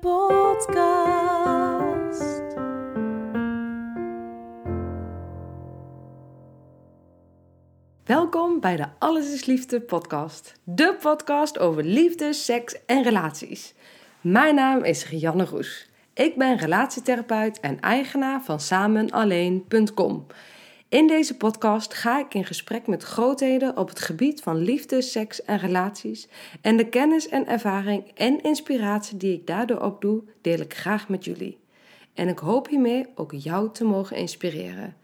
podcast. Welkom bij de Alles is Liefde podcast. De podcast over liefde, seks en relaties. Mijn naam is Rianne Roes. Ik ben relatietherapeut en eigenaar van samenalleen.com. In deze podcast ga ik in gesprek met grootheden op het gebied van liefde, seks en relaties. En de kennis en ervaring en inspiratie die ik daardoor opdoe, deel ik graag met jullie. En ik hoop hiermee ook jou te mogen inspireren.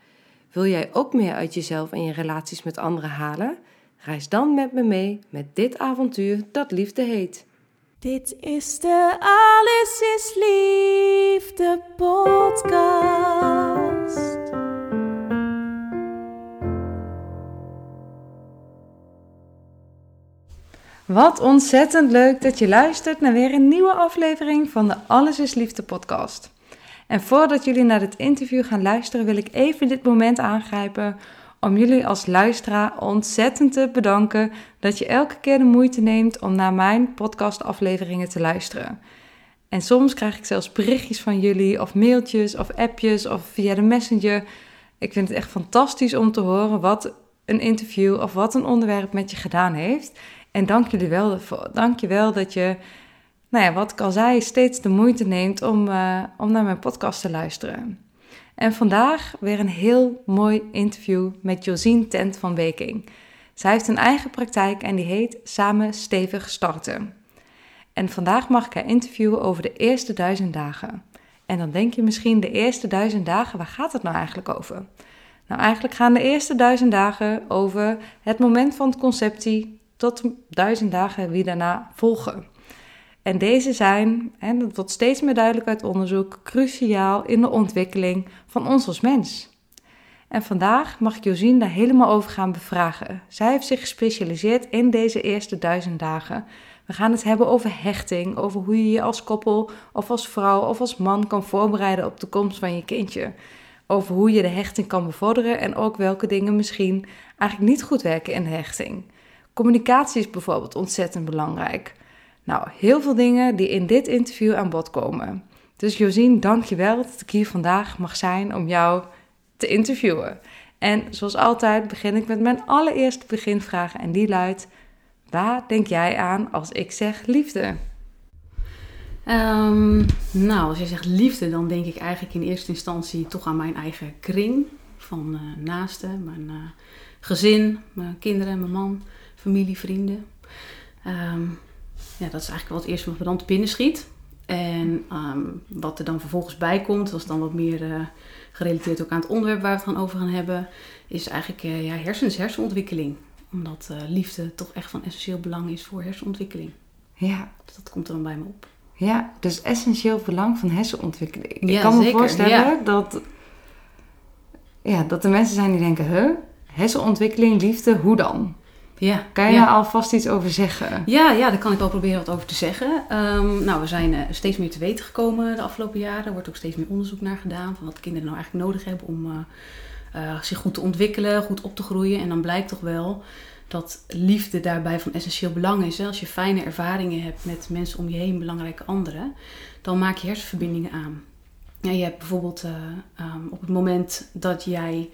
Wil jij ook meer uit jezelf en je relaties met anderen halen? Reis dan met me mee met dit avontuur dat liefde heet. Dit is de Alles is Liefde podcast. Wat ontzettend leuk dat je luistert naar weer een nieuwe aflevering van de Alles is Liefde podcast. En voordat jullie naar dit interview gaan luisteren, wil ik even dit moment aangrijpen om jullie als luisteraar ontzettend te bedanken dat je elke keer de moeite neemt om naar mijn podcastafleveringen te luisteren. En soms krijg ik zelfs berichtjes van jullie, of mailtjes, of appjes, of via de messenger. Ik vind het echt fantastisch om te horen wat een interview of wat een onderwerp met je gedaan heeft. En dank jullie wel. Dank je wel dat je, nou ja, wat ik al zei, steeds de moeite neemt om, uh, om naar mijn podcast te luisteren. En vandaag weer een heel mooi interview met Josien Tent van Beking. Zij heeft een eigen praktijk en die heet Samen Stevig Starten. En vandaag mag ik haar interviewen over de eerste duizend dagen. En dan denk je misschien, de eerste duizend dagen, waar gaat het nou eigenlijk over? Nou, eigenlijk gaan de eerste duizend dagen over het moment van het conceptie tot duizend dagen wie daarna volgen. En deze zijn, en dat wordt steeds meer duidelijk uit onderzoek, cruciaal in de ontwikkeling van ons als mens. En vandaag mag ik Josien daar helemaal over gaan bevragen. Zij heeft zich gespecialiseerd in deze eerste duizend dagen. We gaan het hebben over hechting, over hoe je je als koppel of als vrouw of als man kan voorbereiden op de komst van je kindje. Over hoe je de hechting kan bevorderen en ook welke dingen misschien eigenlijk niet goed werken in de hechting. Communicatie is bijvoorbeeld ontzettend belangrijk. Nou, heel veel dingen die in dit interview aan bod komen. Dus Josien, dank je wel dat ik hier vandaag mag zijn om jou te interviewen. En zoals altijd begin ik met mijn allereerste beginvraag en die luidt: Waar denk jij aan als ik zeg liefde? Um, nou, als je zegt liefde, dan denk ik eigenlijk in eerste instantie toch aan mijn eigen kring van uh, naasten, mijn uh, gezin, mijn kinderen, mijn man, familie, vrienden. Um, ja, dat is eigenlijk wat het eerste wat me dan te binnen schiet. En um, wat er dan vervolgens bij komt, was dan wat meer uh, gerelateerd ook aan het onderwerp waar we het dan over gaan hebben, is eigenlijk uh, ja, hersens, hersenontwikkeling. Omdat uh, liefde toch echt van essentieel belang is voor hersenontwikkeling. Ja. Dus dat komt er dan bij me op. Ja, dus essentieel belang van hersenontwikkeling. Ja, ik kan me zeker, voorstellen ja. dat, ja, dat er mensen zijn die denken, huh, hersenontwikkeling, liefde, hoe dan? Ja, Kan je ja. daar alvast iets over zeggen? Ja, ja, daar kan ik wel proberen wat over te zeggen. Um, nou, we zijn uh, steeds meer te weten gekomen de afgelopen jaren. Er wordt ook steeds meer onderzoek naar gedaan van wat kinderen nou eigenlijk nodig hebben om uh, uh, zich goed te ontwikkelen, goed op te groeien. En dan blijkt toch wel dat liefde daarbij van essentieel belang is. Hè? Als je fijne ervaringen hebt met mensen om je heen, belangrijke anderen, dan maak je hersenverbindingen aan. Ja, je hebt bijvoorbeeld um, op het moment dat jij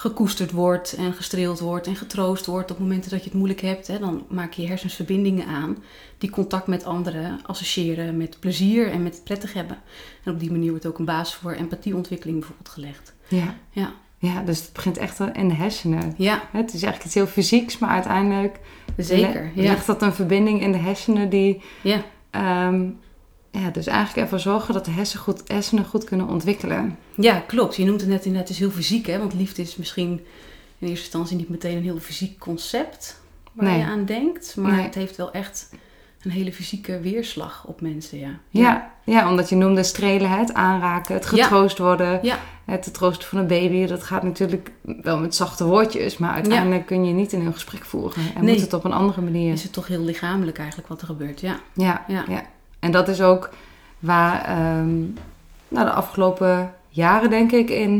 gekoesterd wordt en gestreeld wordt en getroost wordt op momenten dat je het moeilijk hebt, hè, dan maak je hersens verbindingen aan die contact met anderen associëren met plezier en met prettig hebben. En op die manier wordt ook een basis voor empathieontwikkeling bijvoorbeeld gelegd. Ja. Ja, Ja, dus het begint echt in de hersenen. ja Het is eigenlijk iets heel fysieks, maar uiteindelijk zeker. le- Ja. legt dat een verbinding in de hersenen die Ja. ehm, ja, dus eigenlijk ervoor zorgen dat de hersen goed, hersenen goed kunnen ontwikkelen. ja, klopt. Je noemt het net inderdaad, het is heel fysiek, hè? want liefde is misschien in eerste instantie niet meteen een heel fysiek concept waar Nee. je aan denkt, maar Nee. het heeft wel echt een hele fysieke weerslag op mensen, ja. Ja, ja omdat je noemde strelen, het aanraken, het Ja. getroost worden, Ja, het troosten van een baby. Dat gaat natuurlijk wel met zachte woordjes, maar uiteindelijk kun je niet in een gesprek voeren. En Nee. moet het op een andere manier. is het toch heel lichamelijk eigenlijk wat er gebeurt, ja. Ja, Ja. En dat is ook waar nou, de afgelopen jaren, denk ik, in,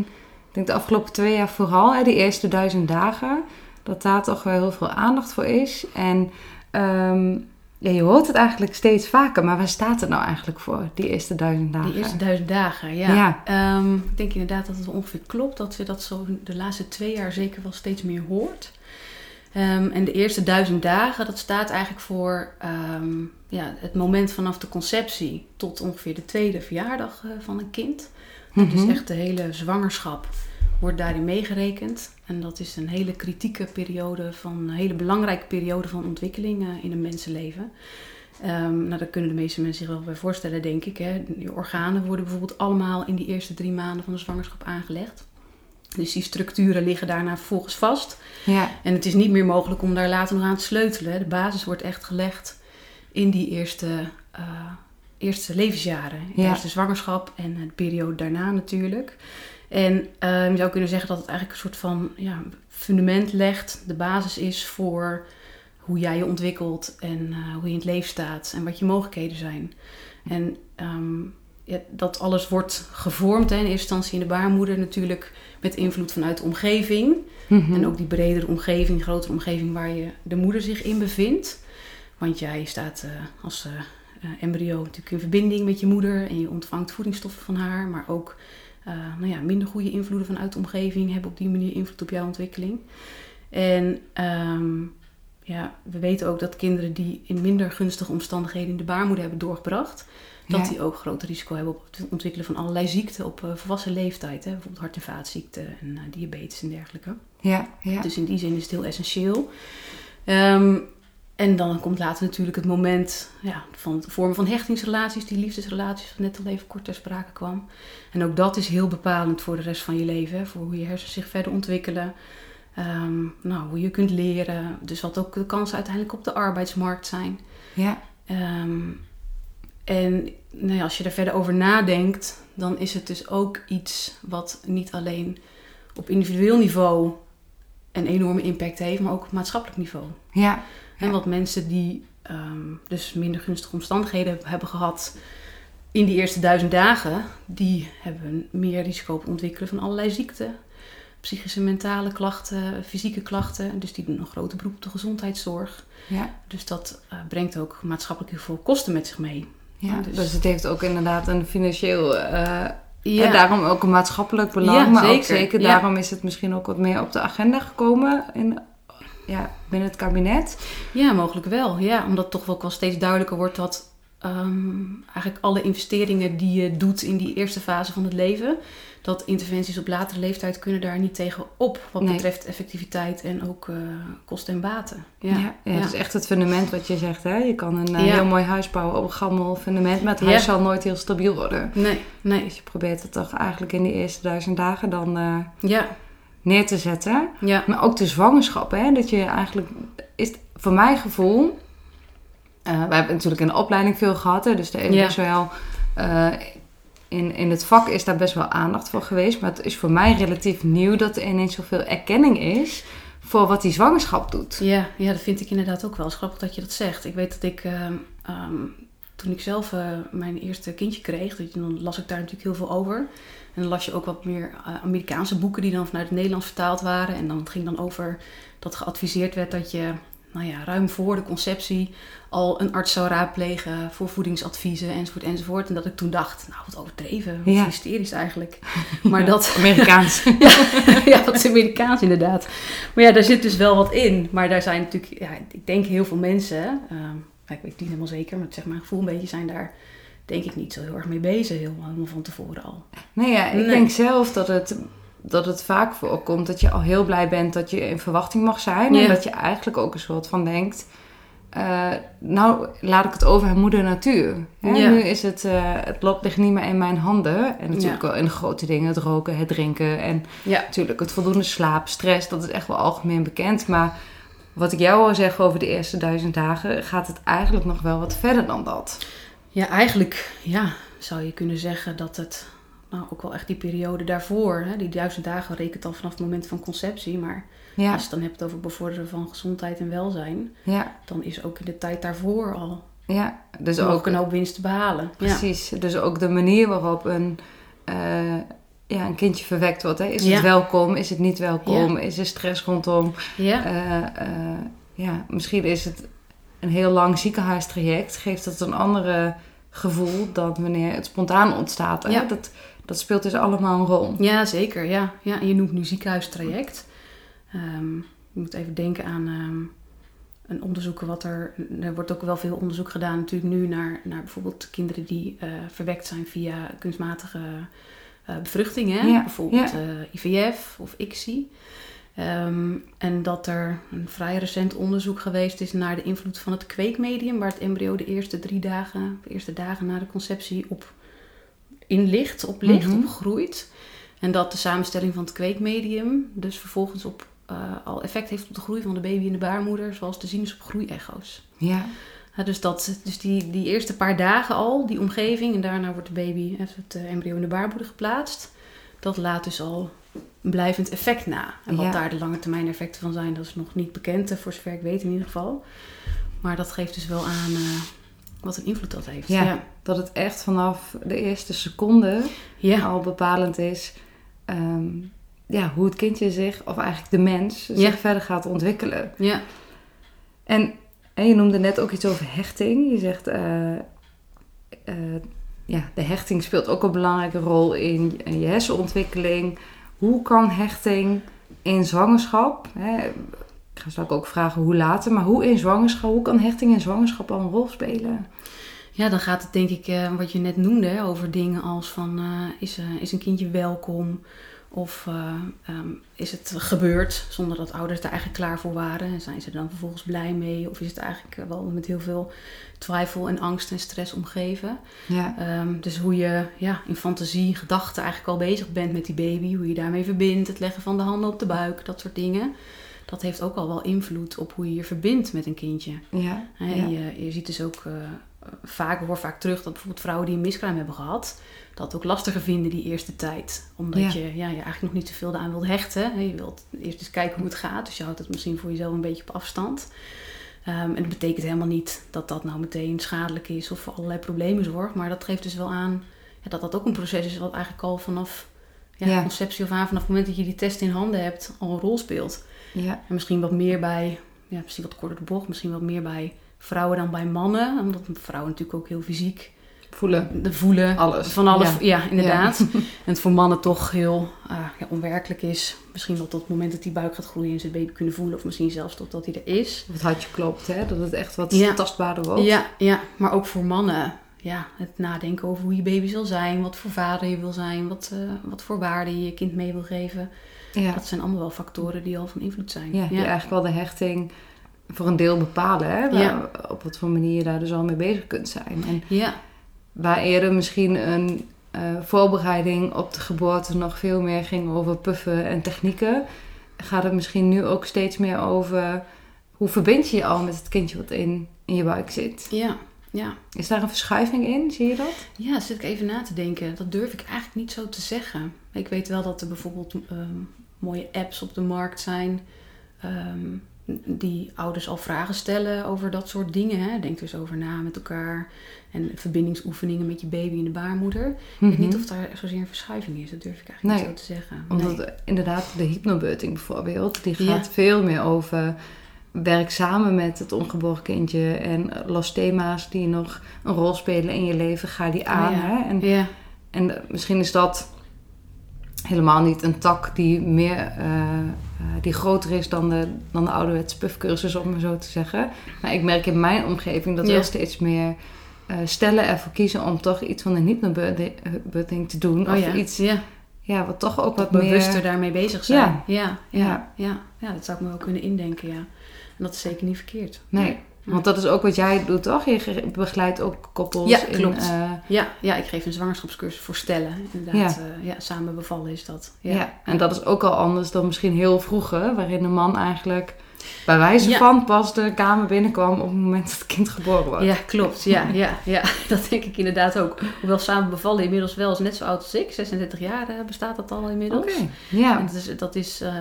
ik denk de afgelopen twee jaar vooral, hè, die eerste duizend dagen, dat daar toch wel heel veel aandacht voor is. En ehm, ja, je hoort het eigenlijk steeds vaker, maar waar staat het nou eigenlijk voor, die eerste duizend dagen? Die eerste duizend dagen, ja. Ja. Ehm, ik denk inderdaad dat het ongeveer klopt dat je dat zo de laatste twee jaar zeker wel steeds meer hoort. Ehm, en de eerste duizend dagen, dat staat eigenlijk voor ehm, ja, het moment vanaf de conceptie tot ongeveer de tweede verjaardag eh, van een kind. Mhm. Dus echt de hele zwangerschap wordt daarin meegerekend. En dat is een hele kritieke periode, van, een hele belangrijke periode van ontwikkeling eh, in een mensenleven. Ehm, nou, daar kunnen de meeste mensen zich wel bij voorstellen, denk ik. Hè. Je organen worden bijvoorbeeld allemaal in die eerste drie maanden van de zwangerschap aangelegd. Dus die structuren liggen daarna vervolgens vast. Ja, En het is niet meer mogelijk om daar later nog aan te sleutelen. De basis wordt echt gelegd in die eerste, eh, eerste levensjaren. De eerste zwangerschap en de periode daarna natuurlijk. En eh, je zou kunnen zeggen dat het eigenlijk een soort van ja, fundament legt. De basis is voor hoe jij je ontwikkelt en eh, hoe je in het leven staat en wat je mogelijkheden zijn. En ehm, ja, dat alles wordt gevormd hè, in eerste instantie in de baarmoeder natuurlijk met invloed vanuit de omgeving. Mhm. En ook die bredere omgeving, grotere omgeving waar je de moeder zich in bevindt. Want jij staat eh, als eh, embryo natuurlijk in verbinding met je moeder en je ontvangt voedingsstoffen van haar. Maar ook eh, nou ja, minder goede invloeden vanuit de omgeving hebben op die manier invloed op jouw ontwikkeling. En ehm, ja, we weten ook dat kinderen die in minder gunstige omstandigheden in de baarmoeder hebben doorgebracht, dat Ja. die ook groter risico hebben op het ontwikkelen van allerlei ziekten op eh, volwassen leeftijd. Hè? Bijvoorbeeld hart- en vaatziekten en eh, diabetes en dergelijke. ja, ja. Dus in die zin is het heel essentieel. Ehm, en dan komt later natuurlijk het moment ja, van het vormen van hechtingsrelaties, die liefdesrelaties, wat net al even kort ter sprake kwam. En ook dat is heel bepalend voor de rest van je leven, hè, voor hoe je hersenen zich verder ontwikkelen. Ehm, nou, hoe je kunt leren, dus wat ook de kansen uiteindelijk op de arbeidsmarkt zijn. ja. Ehm, en nou ja, als je er verder over nadenkt, dan is het dus ook iets wat niet alleen op individueel niveau een enorme impact heeft, maar ook op maatschappelijk niveau. ja. En wat mensen die ehm, dus minder gunstige omstandigheden hebben gehad in die eerste duizend dagen, die hebben meer risico op het ontwikkelen van allerlei ziekten. Psychische, mentale klachten, fysieke klachten. Dus die doen een grote beroep op de gezondheidszorg. ja. Dus dat eh, brengt ook maatschappelijk heel veel kosten met zich mee. Ja, Dus- dus, het heeft ook inderdaad een financieel, eh Ja, en daarom ook een maatschappelijk belang, Ja, maar ook zeker. daarom is het misschien ook wat meer op de agenda gekomen in, ja, binnen het kabinet. ja, mogelijk wel. Ja, omdat het toch wel, wel steeds duidelijker wordt dat ehm, eigenlijk alle investeringen die je doet in die eerste fase van het leven, dat interventies op latere leeftijd kunnen daar niet tegen op wat Nee. betreft effectiviteit en ook eh, kosten en baten. Ja, Ja, ja, het is echt het fundament wat je zegt. Hè? Je kan een eh, heel mooi huis bouwen op een gammel fundament, maar het huis zal nooit heel stabiel worden. Nee, nee. Dus je probeert het toch eigenlijk in die eerste duizend dagen dan eh, Ja, neer te zetten. ja, Maar ook de zwangerschap, hè? dat je eigenlijk, is voor mijn gevoel, we hebben natuurlijk in de opleiding veel gehad, hè? dus er is Ja. wel, in, in het vak is daar best wel aandacht voor geweest, maar het is voor mij relatief nieuw dat er ineens zoveel erkenning is voor wat die zwangerschap doet. ja, ja, dat vind ik inderdaad ook wel. Het grappig dat je dat zegt. Ik weet dat ik, ehm, ehm, toen ik zelf eh, mijn eerste kindje kreeg, dan las ik daar natuurlijk heel veel over. En dan las je ook wat meer eh, Amerikaanse boeken die dan vanuit het Nederlands vertaald waren. En dan ging dan over dat geadviseerd werd dat je, nou ja, ruim voor de conceptie al een arts zou raadplegen voor voedingsadviezen enzovoort enzovoort. En dat ik toen dacht, nou wat overdreven, wat Ja. hysterisch eigenlijk. Maar dat, Amerikaans. ja, ja, wat is Amerikaans inderdaad. Maar ja, daar zit dus wel wat in. Maar daar zijn natuurlijk, ja, ik denk heel veel mensen, ehm, ik weet het niet helemaal zeker, maar zeg mijn gevoel een beetje zijn daar, denk ik, niet zo heel erg mee bezig, helemaal van tevoren al. Nee, ja, ik Nee. denk zelf dat het, dat het vaak voorkomt dat je al heel blij bent dat je in verwachting mag zijn. Ja. En dat je eigenlijk ook een soort van denkt, eh, nou laat ik het over aan moeder natuur. Hè? Ja. Nu is het, eh, het lot ligt niet meer in mijn handen. En natuurlijk Ja. wel in de grote dingen, het roken, het drinken en natuurlijk het voldoende slaap, stress, dat is echt wel algemeen bekend. Maar wat ik jou al zeg over de eerste duizend dagen, gaat het eigenlijk nog wel wat verder dan dat. Ja, eigenlijk ja, zou je kunnen zeggen dat het nou, ook wel echt die periode daarvoor, hè, die duizend dagen rekent al vanaf het moment van conceptie, maar Ja, als je het dan hebt over bevorderen van gezondheid en welzijn, ja, dan is ook in de tijd daarvoor al ja. Dus ook ook een hoop winst te behalen. Ja. Precies. Dus ook de manier waarop een, eh, ja, een kindje verwekt wordt. Hè? Is het welkom? Is het niet welkom? Is er stress rondom? Ja. Eh, eh, ja, misschien is het een heel lang ziekenhuistraject. Geeft dat een andere gevoel dan wanneer het spontaan ontstaat. Hè? Ja. Dat, dat speelt dus allemaal een rol. Ja, zeker. Ja. Ja, en je noemt nu ziekenhuistraject. Ehm, je moet even denken aan ehm, een onderzoek wat er... Er wordt ook wel veel onderzoek gedaan natuurlijk nu naar, naar bijvoorbeeld kinderen die eh, verwekt zijn via kunstmatige eh, bevruchting. Hè? Ja, Bijvoorbeeld ja. eh, IVF of ICSI. Ehm, en dat er een vrij recent onderzoek geweest is naar de invloed van het kweekmedium, waar het embryo de eerste drie dagen, de eerste dagen na de conceptie op in ligt, op ligt, Mhm. op groeit. En dat de samenstelling van het kweekmedium dus vervolgens op, eh, al effect heeft op de groei van de baby in de baarmoeder, zoals te zien is op groeiecho's. Ja, dus dat, dus die, die eerste paar dagen al, die omgeving, en daarna wordt de baby, het eh, embryo in de baarmoeder geplaatst. Dat laat dus al een blijvend effect na. En wat Ja. daar de lange termijn effecten van zijn, dat is nog niet bekend, eh, voor zover ik weet in ieder geval. Maar dat geeft dus wel aan wat een invloed dat heeft. Ja. ja. dat het echt vanaf de eerste seconde Ja. al bepalend is ehm, ja, hoe het kindje zich, of eigenlijk de mens, zich verder gaat ontwikkelen. ja. En, en je noemde net ook iets over hechting. Je zegt, eh, ja, de hechting speelt ook een belangrijke rol in, in je hersenontwikkeling. Hoe kan hechting in zwangerschap, hè, ik ga straks ook vragen hoe later, maar hoe in zwangerschap, hoe kan hechting in zwangerschap al een rol spelen? Ja, dan gaat het denk ik, eh, wat je net noemde, over dingen als van eh, is, eh, is een kindje welkom? Of eh, ehm, is het gebeurd zonder dat ouders er eigenlijk klaar voor waren? En zijn ze er dan vervolgens blij mee? Of is het eigenlijk wel met heel veel twijfel en angst en stress omgeven? Ja, Ehm, dus hoe je ja, in fantasie, gedachten eigenlijk al bezig bent met die baby. Hoe je daarmee verbindt, het leggen van de handen op de buik, dat soort dingen. Dat heeft ook al wel invloed op hoe je je verbindt met een kindje. ja, je, je ziet dus ook eh, vaak, hoor vaak terug dat bijvoorbeeld vrouwen die een miskraam hebben gehad, dat ook lastiger vinden die eerste tijd. Omdat Ja. je, ja, je eigenlijk nog niet zoveel aan wilt hechten. Je wilt eerst eens kijken hoe het gaat, dus je houdt het misschien voor jezelf een beetje op afstand. Ehm, en dat betekent helemaal niet dat dat nou meteen schadelijk is of voor allerlei problemen zorgt. Maar dat geeft dus wel aan ja, dat dat ook een proces is wat eigenlijk al vanaf ja, Ja. conceptie of aan, vanaf het moment dat je die test in handen hebt, al een rol speelt. Ja. En misschien wat meer bij, ja, misschien wat korter de bocht, misschien wat meer bij vrouwen dan bij mannen. Omdat vrouwen natuurlijk ook heel fysiek voelen. de voelen. Alles. Van alles, Ja. ja, inderdaad. en het voor mannen toch heel ah, ja, onwerkelijk is. Misschien wel tot het moment dat die buik gaat groeien en ze het baby kunnen voelen. Of misschien zelfs totdat hij er is. Of het hartje klopt, hè? dat het echt wat tastbaarder wordt. Ja, ja, maar ook voor mannen. Ja, het nadenken over hoe je baby zal zijn. Wat voor vader je wil zijn. Wat, eh, wat voor waarde je je kind mee wil geven. Ja. Dat zijn allemaal wel factoren die al van invloed zijn. Ja, die eigenlijk wel de hechting voor een deel bepalen. Hè? Waar-. Op wat voor manier je daar dus al mee bezig kunt zijn. En ja. waar eerder misschien een eh, voorbereiding op de geboorte nog veel meer ging over puffen en technieken, gaat het misschien nu ook steeds meer over hoe verbind je je al met het kindje wat in, in je buik zit. ja, ja. Is daar een verschuiving in? Zie je dat? Ja, zit ik even na te denken. Dat durf ik eigenlijk niet zo te zeggen. Ik weet wel dat er bijvoorbeeld ehm, mooie apps op de markt zijn. ehm, die ouders al vragen stellen over dat soort dingen. Hè. Denk dus over na met elkaar. En verbindingsoefeningen met je baby in de baarmoeder. Ik weet niet of daar zozeer een verschuiving is. Dat durf ik eigenlijk Nee. niet zo te zeggen. Omdat Nee. inderdaad de hypnobirthing bijvoorbeeld, die Ja. gaat veel meer over werk samen met het ongeboren kindje en los thema's die nog een rol spelen in je leven, ga die aan. ja. Hè? En, Ja, en misschien is dat helemaal niet een tak die meer eh, eh, die groter is dan de, dan de ouderwetse puffcursus, om maar zo te zeggen. Maar ik merk in mijn omgeving dat Ja. wel steeds meer eh, stellen ervoor kiezen om toch iets van een hypnobirthing te doen. oh of ja. iets ja. ja, wat toch ook wat bewuster meer... daarmee bezig zijn. Ja. Ja. Ja, ja, Ja. ja. dat zou ik me wel kunnen indenken, ja. En dat is zeker niet verkeerd. Nee, want dat is ook wat jij doet, toch? Je ge- begeleidt ook koppels Ja, in... klopt. eh, Ja, ja, ik geef een zwangerschapscursus voor stellen. Inderdaad, ja. ja, samen bevallen is dat. ja. Ja, en dat is ook al anders dan misschien heel vroeger, waarin de man eigenlijk bij wijze Ja. van pas de kamer binnenkwam op het moment dat het kind geboren was. Ja, klopt. Ja, ja, ja, dat denk ik inderdaad ook. Hoewel samen bevallen inmiddels wel is net zo oud als ik. 36 jaar eh, bestaat dat al inmiddels. Oké. Ja. En dat is, dat is eh,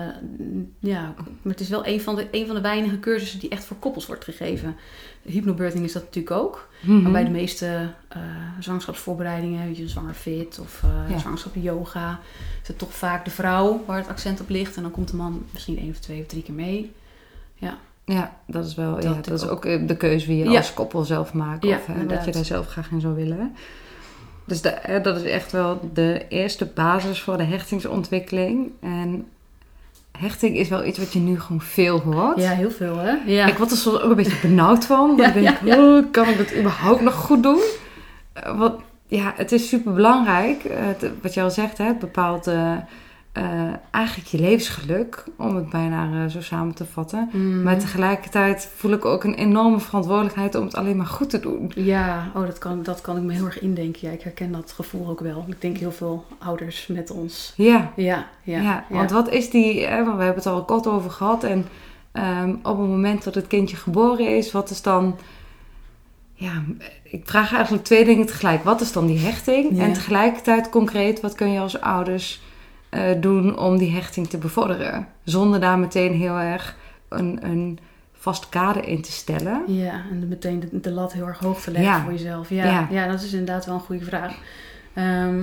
ja, maar het is wel een van, de, een van de weinige cursussen die echt voor koppels wordt gegeven. Hypnobirthing is dat natuurlijk ook. Mhm. Maar bij de meeste eh, zwangerschapsvoorbereidingen, weet je, zwanger fit of Ja. zwangerschap yoga, is het toch vaak de vrouw waar het accent op ligt. En dan komt de man misschien één of twee of drie keer mee. Ja, dat is wel. Dat ja, dat is ook. ook eh, de keuze wie je Ja. als koppel zelf maakt. Ja, of hè, inderdaad. je daar zelf graag in zou willen. Dus de, eh, dat is echt wel de eerste basis voor de hechtingsontwikkeling. En hechting is wel iets wat je nu gewoon veel hoort. Ja, heel veel hè? Ja. Ik word er soms ook een beetje benauwd van. Want Ja, ik denk, ja, ja. "Oh, kan ik dat überhaupt nog goed doen? Eh, wat, ja, het is super belangrijk. wat je al zegt, hè, het bepaalt eh, eh, eigenlijk je levensgeluk. Om het bijna eh, zo samen te vatten. Mm. Maar tegelijkertijd voel ik ook een enorme verantwoordelijkheid om het alleen maar goed te doen. Ja, oh, dat, kan, dat kan ik me heel erg indenken. Ja, ik herken dat gevoel ook wel. Ik denk heel veel ouders met ons. Ja, Ja, ja, ja, want wat is die, hè, want we hebben het al kort over gehad. En ehm, op het moment dat het kindje geboren is, wat is dan... Ja, ik vraag eigenlijk twee dingen tegelijk. Wat is dan die hechting? Ja. En tegelijkertijd concreet, wat kun je als ouders eh, doen om die hechting te bevorderen? Zonder daar meteen heel erg een, een vast kader in te stellen. Ja, en meteen de, de lat heel erg hoog te leggen Ja. voor jezelf. Ja, Ja. ja. dat is inderdaad wel een goede vraag. Ehm,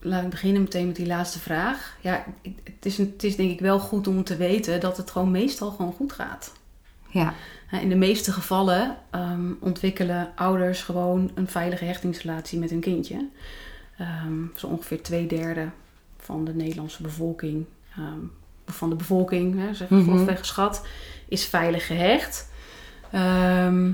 laat ik beginnen meteen met die laatste vraag. Ja, het is, het is denk ik wel goed om te weten dat het gewoon meestal gewoon goed gaat. Ja, In de meeste gevallen ehm, ontwikkelen ouders gewoon een veilige hechtingsrelatie met hun kindje. Ehm, zo ongeveer twee derde van de Nederlandse bevolking, ehm, van de bevolking, hè, zeg ik Mhm. grofweg geschat, is veilig gehecht. Ehm,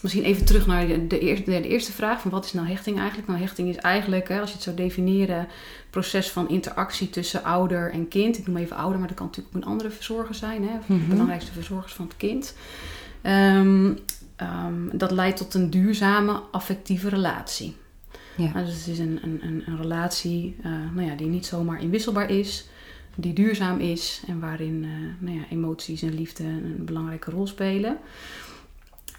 misschien even terug naar de, de, eerste, de eerste vraag: van wat is nou hechting eigenlijk? Nou, hechting is eigenlijk, hè, als je het zou definiëren, proces van interactie tussen ouder en kind. Ik noem even ouder, maar dat kan natuurlijk ook een andere verzorger zijn. Hè? De Mhm. belangrijkste verzorgers van het kind. Ehm, dat leidt tot een duurzame affectieve relatie. Ja. Nou, dus het is een, een, een, relatie eh, nou ja, die niet zomaar inwisselbaar is, die duurzaam is en waarin eh, nou ja, emoties en liefde een belangrijke rol spelen.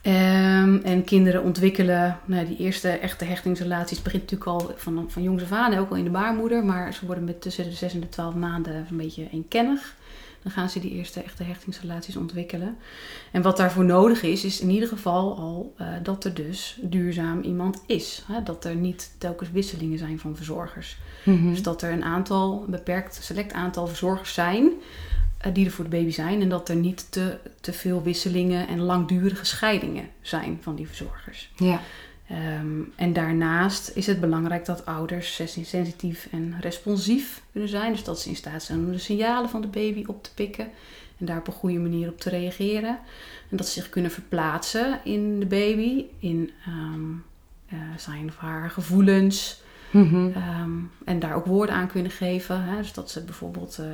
Ehm, en kinderen ontwikkelen, nou, die eerste echte hechtingsrelaties begint natuurlijk al van, van jongs af aan, ook al in de baarmoeder, maar ze worden met tussen de 6 en de 12 maanden een beetje eenkennig. Dan gaan ze die eerste echte hechtingsrelaties ontwikkelen. En wat daarvoor nodig is, is in ieder geval al eh, dat er dus duurzaam iemand is. Hè? Dat er niet telkens wisselingen zijn van verzorgers. Mhm. Dus dat er een aantal, een beperkt, select aantal verzorgers zijn eh, die er voor de baby zijn. En dat er niet te, te veel wisselingen en langdurige scheidingen zijn van die verzorgers. ja. Ehm, en daarnaast is het belangrijk dat ouders sens- sensitief en responsief kunnen zijn. Dus dat ze in staat zijn om de signalen van de baby op te pikken en daar op een goede manier op te reageren. En dat ze zich kunnen verplaatsen in de baby, in ehm, eh, zijn of haar gevoelens. Mhm. Ehm, en daar ook woorden aan kunnen geven. Hè? Dus dat ze bijvoorbeeld eh,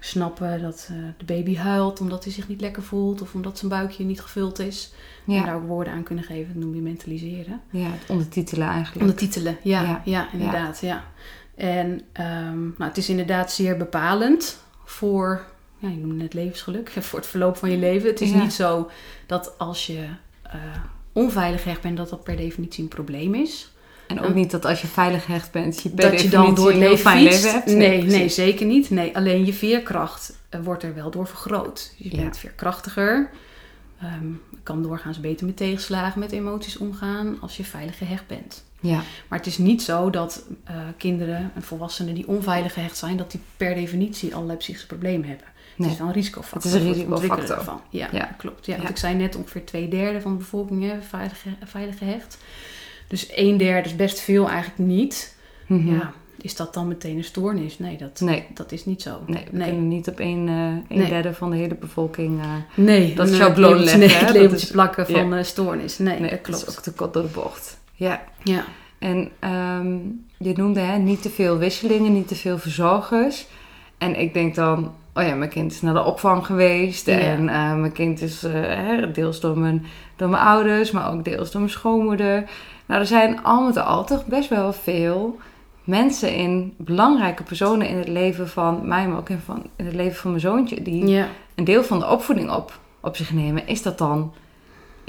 snappen dat eh, de baby huilt omdat hij zich niet lekker voelt of omdat zijn buikje niet gevuld is. En Ja. daar ook woorden aan kunnen geven, dat noem je mentaliseren. ja, ondertitelen eigenlijk. Ondertitelen, ja, Ja. ja, inderdaad. Ja. En ehm, nou, het is inderdaad zeer bepalend voor, ja, je noemde het levensgeluk, voor het verloop van je leven. Het is niet zo dat als je eh, onveilig hecht bent, dat dat per definitie een probleem is. En ook niet dat als je veilig hecht bent, je per dat je dan door het leven fijn leven hebt. Nee, nee, zeker niet. Nee, alleen je veerkracht eh, wordt er wel door vergroot. Je Ja. bent veerkrachtiger. Je kan doorgaans beter met tegenslagen, met emoties omgaan als je veilig gehecht bent. Ja, Maar het is niet zo dat eh, kinderen en volwassenen die onveilig gehecht zijn, dat die per definitie allerlei psychische problemen hebben. nee. Het is wel een risicofactor. Het is een risicofactor. ervan. Ja, Ja. klopt. Ja, Ja. Want ik zei net ongeveer twee derde van de bevolking hè, veilig, veilig gehecht. Dus een derde is best veel eigenlijk niet. Mhm. Ja, is dat dan meteen een stoornis? Nee, dat, Nee. dat is niet zo. Nee, we nee. kunnen niet op een, eh een Nee. derde van de hele bevolking... eh, Nee, Dat labeltje- leggen, Nee, hè? het Dat labeltje is- plakken van eh, stoornis. Nee, nee, dat klopt. is ook te kort door de bocht. Ja, Ja. en ehm, je noemde hè, niet te veel wisselingen, niet te veel verzorgers. En ik denk dan, oh ja, mijn kind is naar de opvang geweest. Ja. En mijn kind is deels door mijn, door mijn ouders, maar ook deels door mijn schoonmoeder. Nou, er zijn al met al toch best wel veel mensen in, belangrijke personen in het leven van mij, maar ook in, van, in het leven van mijn zoontje, die ja. een deel van de opvoeding op, op zich nemen, is dat dan,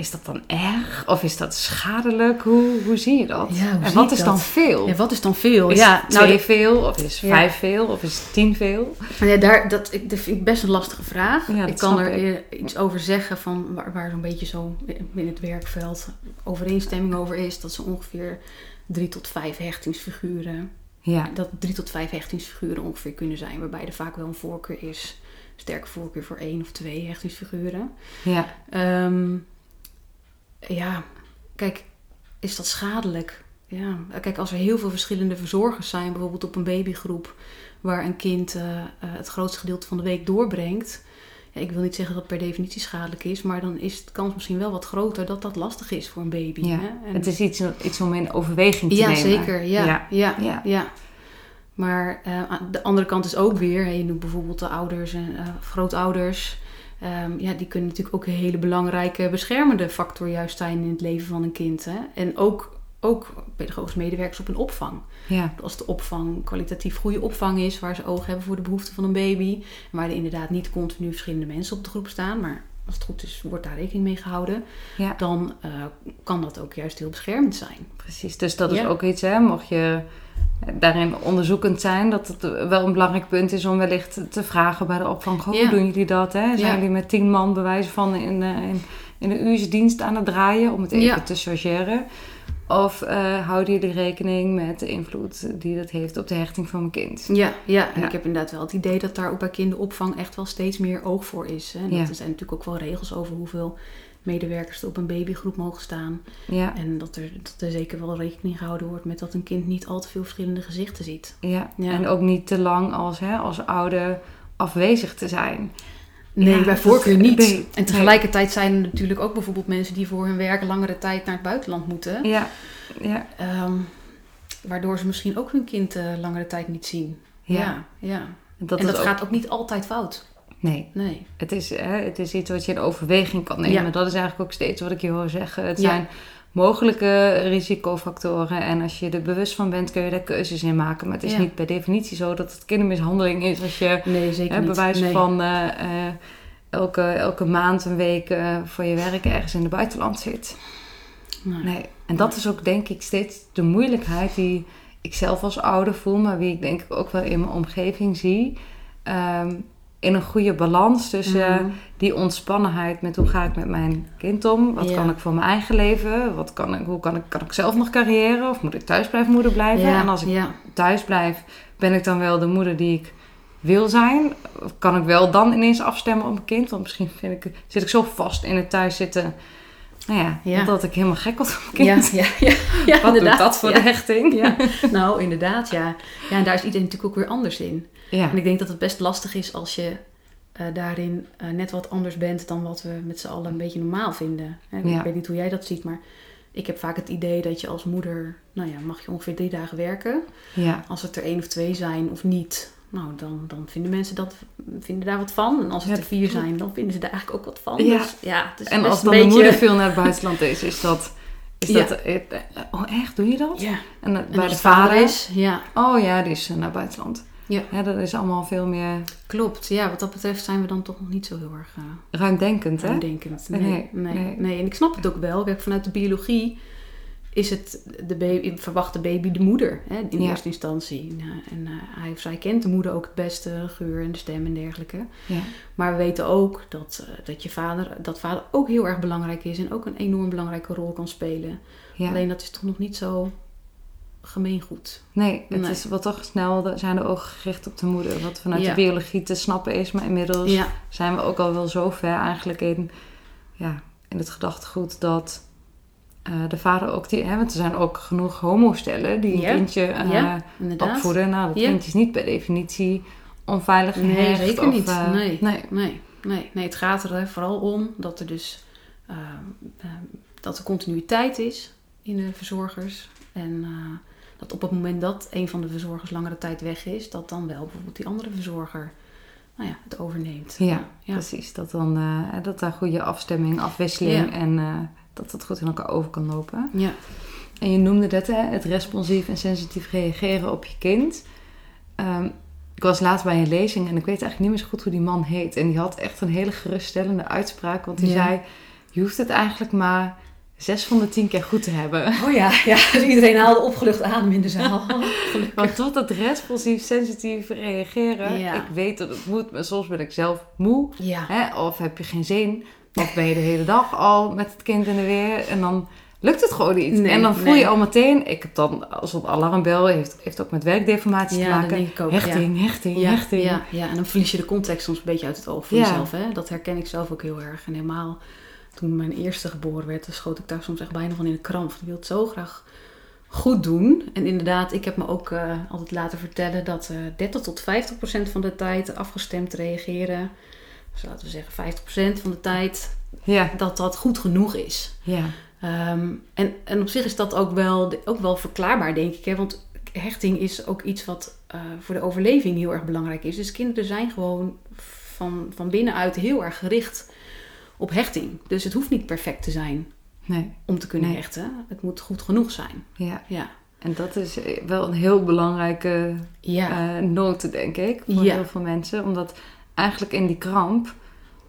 is dat dan erg? Of is dat schadelijk? Hoe, hoe zie je dat? Ja, hoe en wat is dat? dan veel? Ja, wat is dan veel? Is ja, twee nou, veel? Of is vijf veel? Of is tien veel? ja, daar, dat, ik, dat vind ik best een lastige vraag. Ja, ik kan er ik. eh, iets over zeggen van waar, waar zo'n beetje zo in het werkveld overeenstemming over is. Dat ze ongeveer drie tot vijf hechtingsfiguren, Ja, dat drie tot vijf hechtingsfiguren ongeveer kunnen zijn. Waarbij er vaak wel een voorkeur is. Sterke voorkeur voor één of twee hechtingsfiguren. ja, Ehm, ja, kijk, is dat schadelijk? Ja, kijk, als er heel veel verschillende verzorgers zijn, bijvoorbeeld op een babygroep, waar een kind eh, eh, het grootste gedeelte van de week doorbrengt. Ja, ik wil niet zeggen dat het per definitie schadelijk is, maar dan is de kans misschien wel wat groter dat dat lastig is voor een baby. ja. Hè? En- Het is iets, iets om in overweging te ja, nemen. zeker. Ja, Ja. ja. ja, Ja. Maar eh, de andere kant is ook weer, je noemt bijvoorbeeld de ouders en grootouders. Ehm, ja, die kunnen natuurlijk ook een hele belangrijke beschermende factor juist zijn in het leven van een kind. Hè? En ook, ook pedagogische medewerkers op een opvang. Ja, Als de opvang kwalitatief goede opvang is, waar ze oog hebben voor de behoeften van een baby. En waar er inderdaad niet continu verschillende mensen op de groep staan, maar als het goed is, wordt daar rekening mee gehouden. ja. Dan eh, kan dat ook juist heel beschermend zijn. Precies, dus dat is Ja. ook iets, hè, mocht je daarin onderzoekend zijn, dat het wel een belangrijk punt is om wellicht te vragen bij de opvang, Ja. hoe doen jullie dat? Hè? Zijn Ja. jullie met tien man bewijzen van in, eh, in, in de uurtjesdienst aan het draaien, om het even Ja. te chargeren? Of eh, houden jullie rekening met de invloed die dat heeft op de hechting van mijn kind? Ja, ja. en ik heb inderdaad wel het idee dat daar ook bij kinderopvang echt wel steeds meer oog voor is. Hè. En Ja. Er zijn natuurlijk ook wel regels over hoeveel medewerkers er op een babygroep mogen staan. Ja, En dat er, dat er zeker wel rekening gehouden wordt met dat een kind niet al te veel verschillende gezichten ziet. ja. Ja. en ook niet te lang als, hè, als ouder afwezig te zijn. Nee, Ja, bij voorkeur niet. nee, en tegelijkertijd zijn er natuurlijk ook bijvoorbeeld mensen die voor hun werk langere tijd naar het buitenland moeten. Ja, ja, Ehm, waardoor ze misschien ook hun kind eh, langere tijd niet zien. ja. ja. ja. Dat en dat ook- gaat ook niet altijd fout. Nee, Nee. Het is, hè, het is iets wat je in overweging kan nemen. Ja. Dat is eigenlijk ook steeds wat ik je hoor zeggen. Het Ja. zijn mogelijke risicofactoren. En als je er bewust van bent, kun je daar keuzes in maken. Maar het is Ja. niet per definitie zo dat het kindermishandeling is als je Nee, zeker hè, Nee. van eh, eh, elke, elke maand, een week eh, voor je werk ergens in het buitenland zit. Nee. Nee. En dat is ook denk ik steeds de moeilijkheid die ik zelf als ouder voel, maar wie ik denk ik ook wel in mijn omgeving zie. Ehm, in een goede balans tussen Mhm. die ontspannenheid met hoe ga ik met mijn kind om? Wat Ja. kan ik voor mijn eigen leven? Wat kan ik, hoe kan ik, kan ik zelf nog carrière? Of moet ik thuisblijfmoeder blijven? Ja, En als ik ja. thuis blijf, ben ik dan wel de moeder die ik wil zijn? Of kan ik wel dan ineens afstemmen op mijn kind? Want misschien vind ik, zit ik zo vast in het thuiszitten. Nou ja, Ja. dat ik helemaal gek word op mijn kind. ja, ja, ja Wat doet dat voor de hechting? Ja, nou inderdaad, ja. Ja, en daar is iedereen natuurlijk ook weer anders in. En ik denk dat het best lastig is als je eh, daarin eh, net wat anders bent dan wat we met z'n allen een beetje normaal vinden. Hè. Ik weet niet hoe jij dat ziet, maar ik heb vaak het idee dat je als moeder, nou ja, mag je ongeveer drie dagen werken. ja. Als het er één of twee zijn of niet, nou dan, dan vinden mensen dat, vinden daar wat van. En als het Ja, er vier zijn, dan vinden ze daar eigenlijk ook wat van. Ja. Dus, ja het is En als dan de beetje- moeder veel naar het buitenland is, is dat... Is Ja. dat eh, eh, oh, echt? Doe je dat? Ja, En, eh, en bij als de het vader is, ja. Oh ja, die is eh, naar het buitenland. Ja. Ja, dat is allemaal veel meer Klopt, ja, wat dat betreft zijn we dan toch nog niet zo heel erg uh, ruimdenkend, hè? ruimdenkend. Nee, Nee, nee, nee. nee, En ik snap het ook wel. Kijk, vanuit de biologie is het de baby, verwacht de baby de moeder hè, in Ja. eerste instantie. En, eh, en eh, hij of zij kent de moeder ook het beste, de geur en de stem en dergelijke. Ja. Maar we weten ook dat, eh, dat je vader, dat vader ook heel erg belangrijk is en ook een enorm belangrijke rol kan spelen. ja. Alleen dat is toch nog niet zo gemeengoed. Nee, het Nee. is wat toch snel de- zijn de ogen gericht op de moeder. Wat vanuit de biologie te snappen is. Maar inmiddels zijn we ook al wel zo ver eigenlijk in, ja, in het gedachtegoed dat eh, de vader ook die... Hè, want er zijn ook genoeg homostellen die een Ja. kindje eh, Ja, opvoeden. Nou, dat Ja. kindje is niet per definitie onveilig Nee, gehecht. zeker of, niet. eh, nee. nee. Nee, nee, nee, het gaat er vooral om dat er dus dat er continuïteit is in de verzorgers. En dat op het moment dat een van de verzorgers langere tijd weg is, dat dan wel bijvoorbeeld die andere verzorger nou ja, het overneemt. Ja, precies. Dat, dan, dat daar goede afstemming, afwisseling en dat het goed in elkaar over kan lopen. ja. En je noemde dat, hè, het responsief en sensitief reageren op je kind. Ehm, ik was laatst bij een lezing en ik weet eigenlijk niet meer zo goed hoe die man heet. En die had echt een hele geruststellende uitspraak. Want die Ja. zei, je hoeft het eigenlijk maar zes van de tien keer goed te hebben. Oh ja, ja. Dus iedereen haalde opgelucht adem in de zaal. Want tot het responsief sensitief reageren, Ja. ik weet dat het moet, maar soms ben ik zelf moe. Ja. Hè? Of heb je geen zin, of ben je de hele dag al met het kind in de weer en dan lukt het gewoon niet. Nee, en dan voel nee. je al meteen, ik heb dan als het alarmbel, heeft, heeft ook met werkdeformatie Ja, te maken. denk ik ook, hechting, hechting, Ja, hechting. ja, ja, en dan verlies je de context soms een beetje uit het oog van Ja. jezelf. Hè? Dat herken ik zelf ook heel erg. En helemaal toen mijn eerste geboren werd, schoot ik daar soms echt bijna van in de kramp. Ik wil het zo graag goed doen. En inderdaad, ik heb me ook eh, altijd laten vertellen dat eh 30 tot 50 procent van de tijd afgestemd reageren. Dus laten we zeggen 50 procent van de tijd Ja, dat dat goed genoeg is. ja, Ehm, en, en op zich is dat ook wel, ook wel verklaarbaar, denk ik. Hè? Want hechting is ook iets wat eh, voor de overleving heel erg belangrijk is. Dus kinderen zijn gewoon van, van binnenuit heel erg gericht op hechting. Dus het hoeft niet perfect te zijn nee, om te kunnen Nee. hechten. Het moet goed genoeg zijn. ja. Ja, En dat is wel een heel belangrijke ja. eh noot, denk ik, voor Ja. heel veel mensen. Omdat eigenlijk in die kramp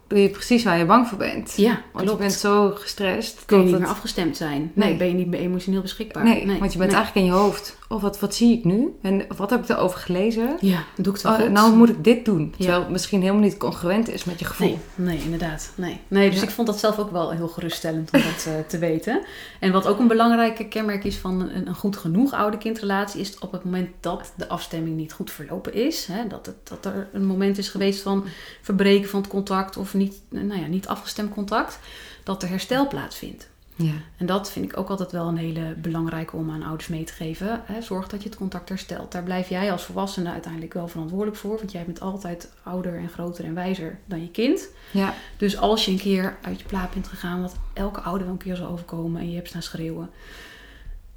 doe je precies waar je bang voor bent. ja Want je bent zo gestrest. Kun je dat niet meer afgestemd zijn. Nee, Nee. ben je niet meer emotioneel beschikbaar. Nee, want je bent nee. eigenlijk in je hoofd. Oh, wat, wat zie ik nu? En wat heb ik erover gelezen? Ja, doe ik het wel Oh, nou moet ik dit doen. Terwijl het misschien helemaal niet congruent is met je gevoel. Nee, nee, inderdaad. Nee. nee dus ik vond dat zelf ook wel heel geruststellend om dat eh, te weten. En wat ook een belangrijke kenmerk is van een, een goed genoeg ouder-kindrelatie... is op het moment dat de afstemming niet goed verlopen is... Hè, dat, het, dat er een moment is geweest van verbreken van het contact... of niet, nou ja, niet afgestemd contact, dat er herstel plaatsvindt. Ja. En dat vind ik ook altijd wel een hele belangrijke om aan ouders mee te geven. Hè. Zorg dat je het contact herstelt. Daar blijf jij als volwassene uiteindelijk wel verantwoordelijk voor. Want jij bent altijd ouder en groter en wijzer dan je kind. Ja. Dus als je een keer uit je plaat bent gegaan, wat elke ouder wel een keer zal overkomen en je hebt staan schreeuwen,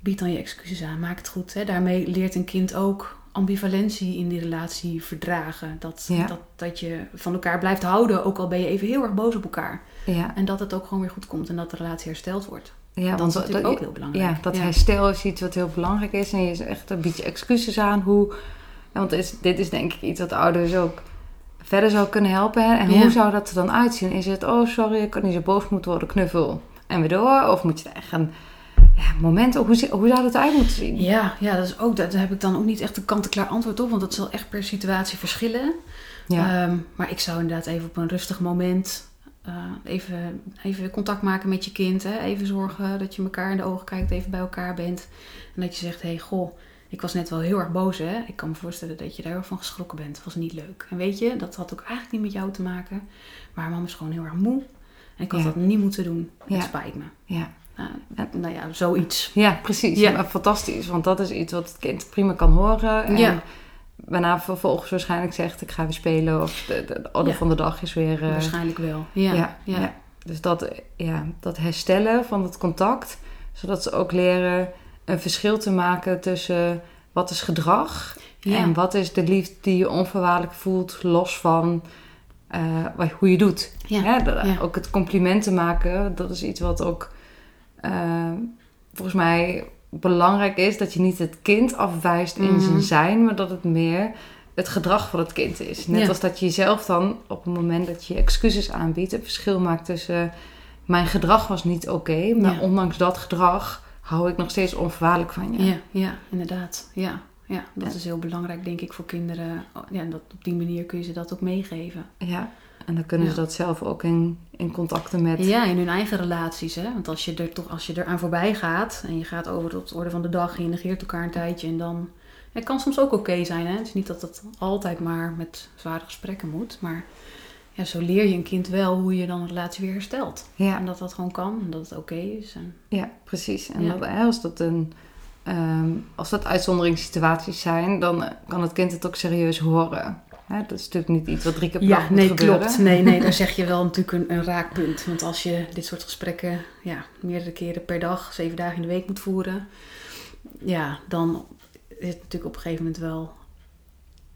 bied dan je excuses aan, maak het goed. Hè. Daarmee leert een kind ook ambivalentie in die relatie verdragen. Dat, Ja. dat, dat je van elkaar blijft houden, ook al ben je even heel erg boos op elkaar. Ja. En dat het ook gewoon weer goed komt en dat de relatie hersteld wordt. ja, dat is natuurlijk ook heel belangrijk. Ja, dat Ja. herstel is iets wat heel belangrijk is. En je is echt een beetje excuses aan hoe... Want dit is, dit is denk ik iets wat ouders ook verder zou kunnen helpen. hè. En hoe zou dat er dan uitzien? Is het, oh sorry, ik kan niet zo boos moeten worden, knuffel. En weer door? Of moet je er echt een ja, moment... Hoe, hoe zou dat eruit moeten zien? Ja, ja dat is ook, daar heb ik dan ook niet echt een kant-en-klaar antwoord op, want dat zal echt per situatie verschillen. Ja. Ehm, maar ik zou inderdaad even op een rustig moment eh, even, even contact maken met je kind. Hè? Even zorgen dat je elkaar in de ogen kijkt, even bij elkaar bent. En dat je zegt, hé hey, goh, ik was net wel heel erg boos hè. Ik kan me voorstellen dat je daar heel van geschrokken bent. Het was niet leuk. En weet je, dat had ook eigenlijk niet met jou te maken. Maar mama is gewoon heel erg moe. En ik had Ja. dat niet moeten doen. Ja. Het spijt me. ja. Nou, nou ja, zoiets. Ja, precies. Ja. Maar fantastisch. Want dat is iets wat het kind prima kan horen. En Ja. waarna vervolgens waarschijnlijk zegt... ik ga weer spelen. Of de, de, de orde Ja. van de dag is weer... eh, Waarschijnlijk wel. Ja, ja. Dus dat, ja, dat herstellen van het contact. Zodat ze ook leren een verschil te maken tussen... wat is gedrag... En wat is de liefde die je onvoorwaardelijk voelt... los van eh, wat, hoe je doet. Ja. Hè, dat- Ja. Ook het complimenten maken, dat is iets wat ook eh, volgens mij belangrijk is. Dat je niet het kind afwijst in Mhm. zijn zijn, maar dat het meer het gedrag van het kind is. Net Ja. als dat je jezelf dan op het moment dat je excuses aanbiedt, een verschil maakt tussen mijn gedrag was niet oké, maar Ja. ondanks dat gedrag hou ik nog steeds onvoorwaardelijk van je. Ja, ja, inderdaad. Ja, ja dat Ja. is heel belangrijk, denk ik, voor kinderen. Ja, en dat, op die manier kun je ze dat ook meegeven. Ja. En dan kunnen ze dat zelf ook in, in contacten met. Ja, in hun eigen relaties. Hè? Want als je er toch als je er aan voorbij gaat en je gaat over tot de orde van de dag en je negeert elkaar een tijdje en dan. Het kan soms ook oké zijn. Hè? Het is niet dat het altijd maar met zware gesprekken moet. Maar ja, zo leer je een kind wel hoe je dan een relatie weer herstelt. Ja. En dat dat gewoon kan en dat het oké is. En, Ja, precies. En Ja. Dat, als, dat een, ehm, als dat uitzonderingssituaties zijn, dan kan het kind het ook serieus horen. Hè, dat is natuurlijk niet iets wat drie keer per dag Ja, moet nee, gebeuren. klopt. Nee, nee, daar zeg je wel natuurlijk een, een raakpunt. Want als je dit soort gesprekken ja, meerdere keren per dag, zeven dagen in de week moet voeren, ja, dan is het natuurlijk op een gegeven moment wel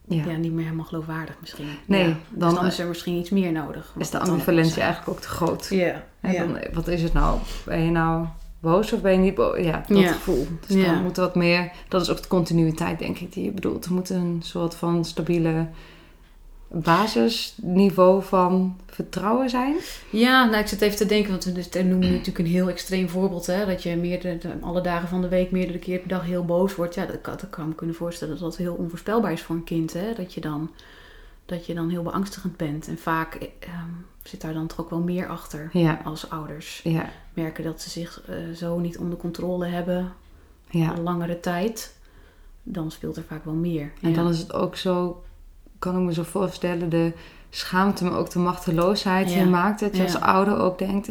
Ja. ja. niet meer helemaal geloofwaardig misschien. Nee, Ja, dan, dus dan is er misschien iets meer nodig. Is de ambivalentie eigenlijk ook te groot. Ja, Hè, dan, wat is het nou? Ben je nou boos of ben je niet boos? Ja, dat Ja. gevoel. Dus Ja. dan moet er wat meer... Dat is ook de continuïteit, denk ik, die je bedoelt. Er moet een soort van stabiele basisniveau van vertrouwen zijn. Ja, nou, ik zit even te denken, want we noemen natuurlijk een heel extreem voorbeeld. Hè, dat je meerdere, de- alle dagen van de week meerdere keer per dag heel boos wordt. Ja, dat kan, dat kan ik me kunnen voorstellen dat dat heel onvoorspelbaar is voor een kind. Hè, dat, je dan, dat je dan heel beangstigend bent. En vaak ehm, zit daar dan toch ook wel meer achter Ja, als ouders. ja, Merken dat ze zich eh, zo niet onder controle hebben ja. een langere tijd. Dan speelt er vaak wel meer. En dan is het ook zo, kan ik me zo voorstellen, de schaamte, maar ook de machteloosheid die Ja. maakt dat je als ouder ook denkt,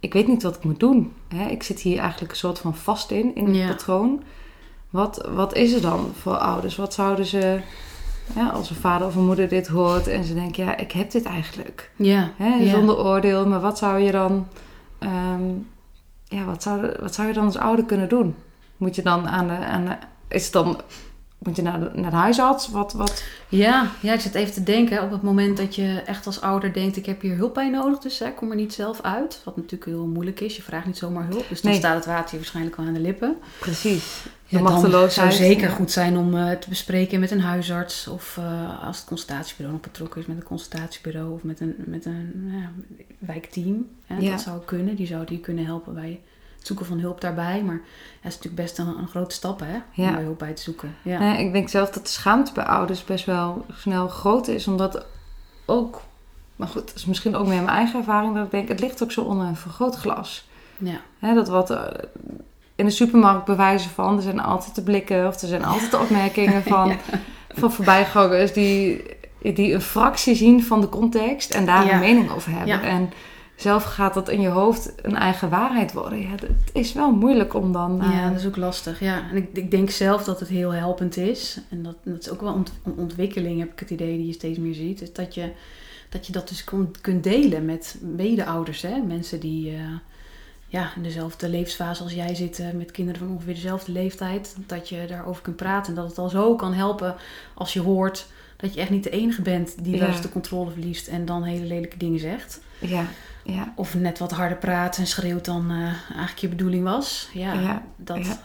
ik weet niet wat ik moet doen. Hè? Ik zit hier eigenlijk een soort van vast in, in het patroon. Wat, wat is er dan voor ouders? Wat zouden ze, ja, als een vader of een moeder dit hoort en ze denken, ja, ik heb dit eigenlijk. Ja, Hè? ja. Zonder oordeel, maar wat zou je dan, ehm, ja, wat zou, wat zou je dan als ouder kunnen doen? Moet je dan aan de, aan de is het dan, moet je naar de, naar de huisarts? Wat, wat, Ja, ja, ik zit even te denken op het moment dat je echt als ouder denkt: ik heb hier hulp bij nodig, dus hè, kom er niet zelf uit. Wat natuurlijk heel moeilijk is, je vraagt niet zomaar hulp. Dus dan Nee. staat het water je waarschijnlijk wel aan de lippen. Precies. Ja, dan zou zeker goed zijn om eh, te bespreken met een huisarts. Of eh, als het consultatiebureau nog betrokken is met een consultatiebureau of met een, met een ja, wijkteam. Hè, Ja. Dat zou kunnen. Die zouden je kunnen helpen bij het zoeken van hulp daarbij. Maar ja, het is natuurlijk best een, een grote stap hè, om daar hulp bij te zoeken. Ja. Nee, ik denk zelf dat de schaamte bij ouders best wel snel groot is. Omdat ook, maar goed, dat is misschien ook meer mijn eigen ervaring. Dat ik denk, het ligt ook zo onder een vergrootglas. Ja. Hè, dat wat eh, in de supermarkt bewijzen van, er zijn altijd de blikken of er zijn altijd de opmerkingen van, Ja. van voorbijgangers die, die een fractie zien van de context en daar Ja. een mening over hebben. Ja. En zelf gaat dat in je hoofd een eigen waarheid worden. Ja, het is wel moeilijk om dan... eh, Ja, dat is ook lastig. Ja. En ik, ik denk zelf dat het heel helpend is. En dat, dat is ook wel ont- een ontwikkeling, heb ik het idee, die je steeds meer ziet. Is dat je dat, je dat dus kon, kunt delen met mede-ouders. Hè? Mensen die eh, ja, in dezelfde levensfase als jij zitten, met kinderen van ongeveer dezelfde leeftijd. Dat je daarover kunt praten. En dat het al zo kan helpen als je hoort dat je echt niet de enige bent die wel eens de controle verliest en dan hele lelijke dingen zegt. ja, ja, Of net wat harder praat en schreeuwt dan eh, eigenlijk je bedoeling was. Ja, Ja, dat, ja.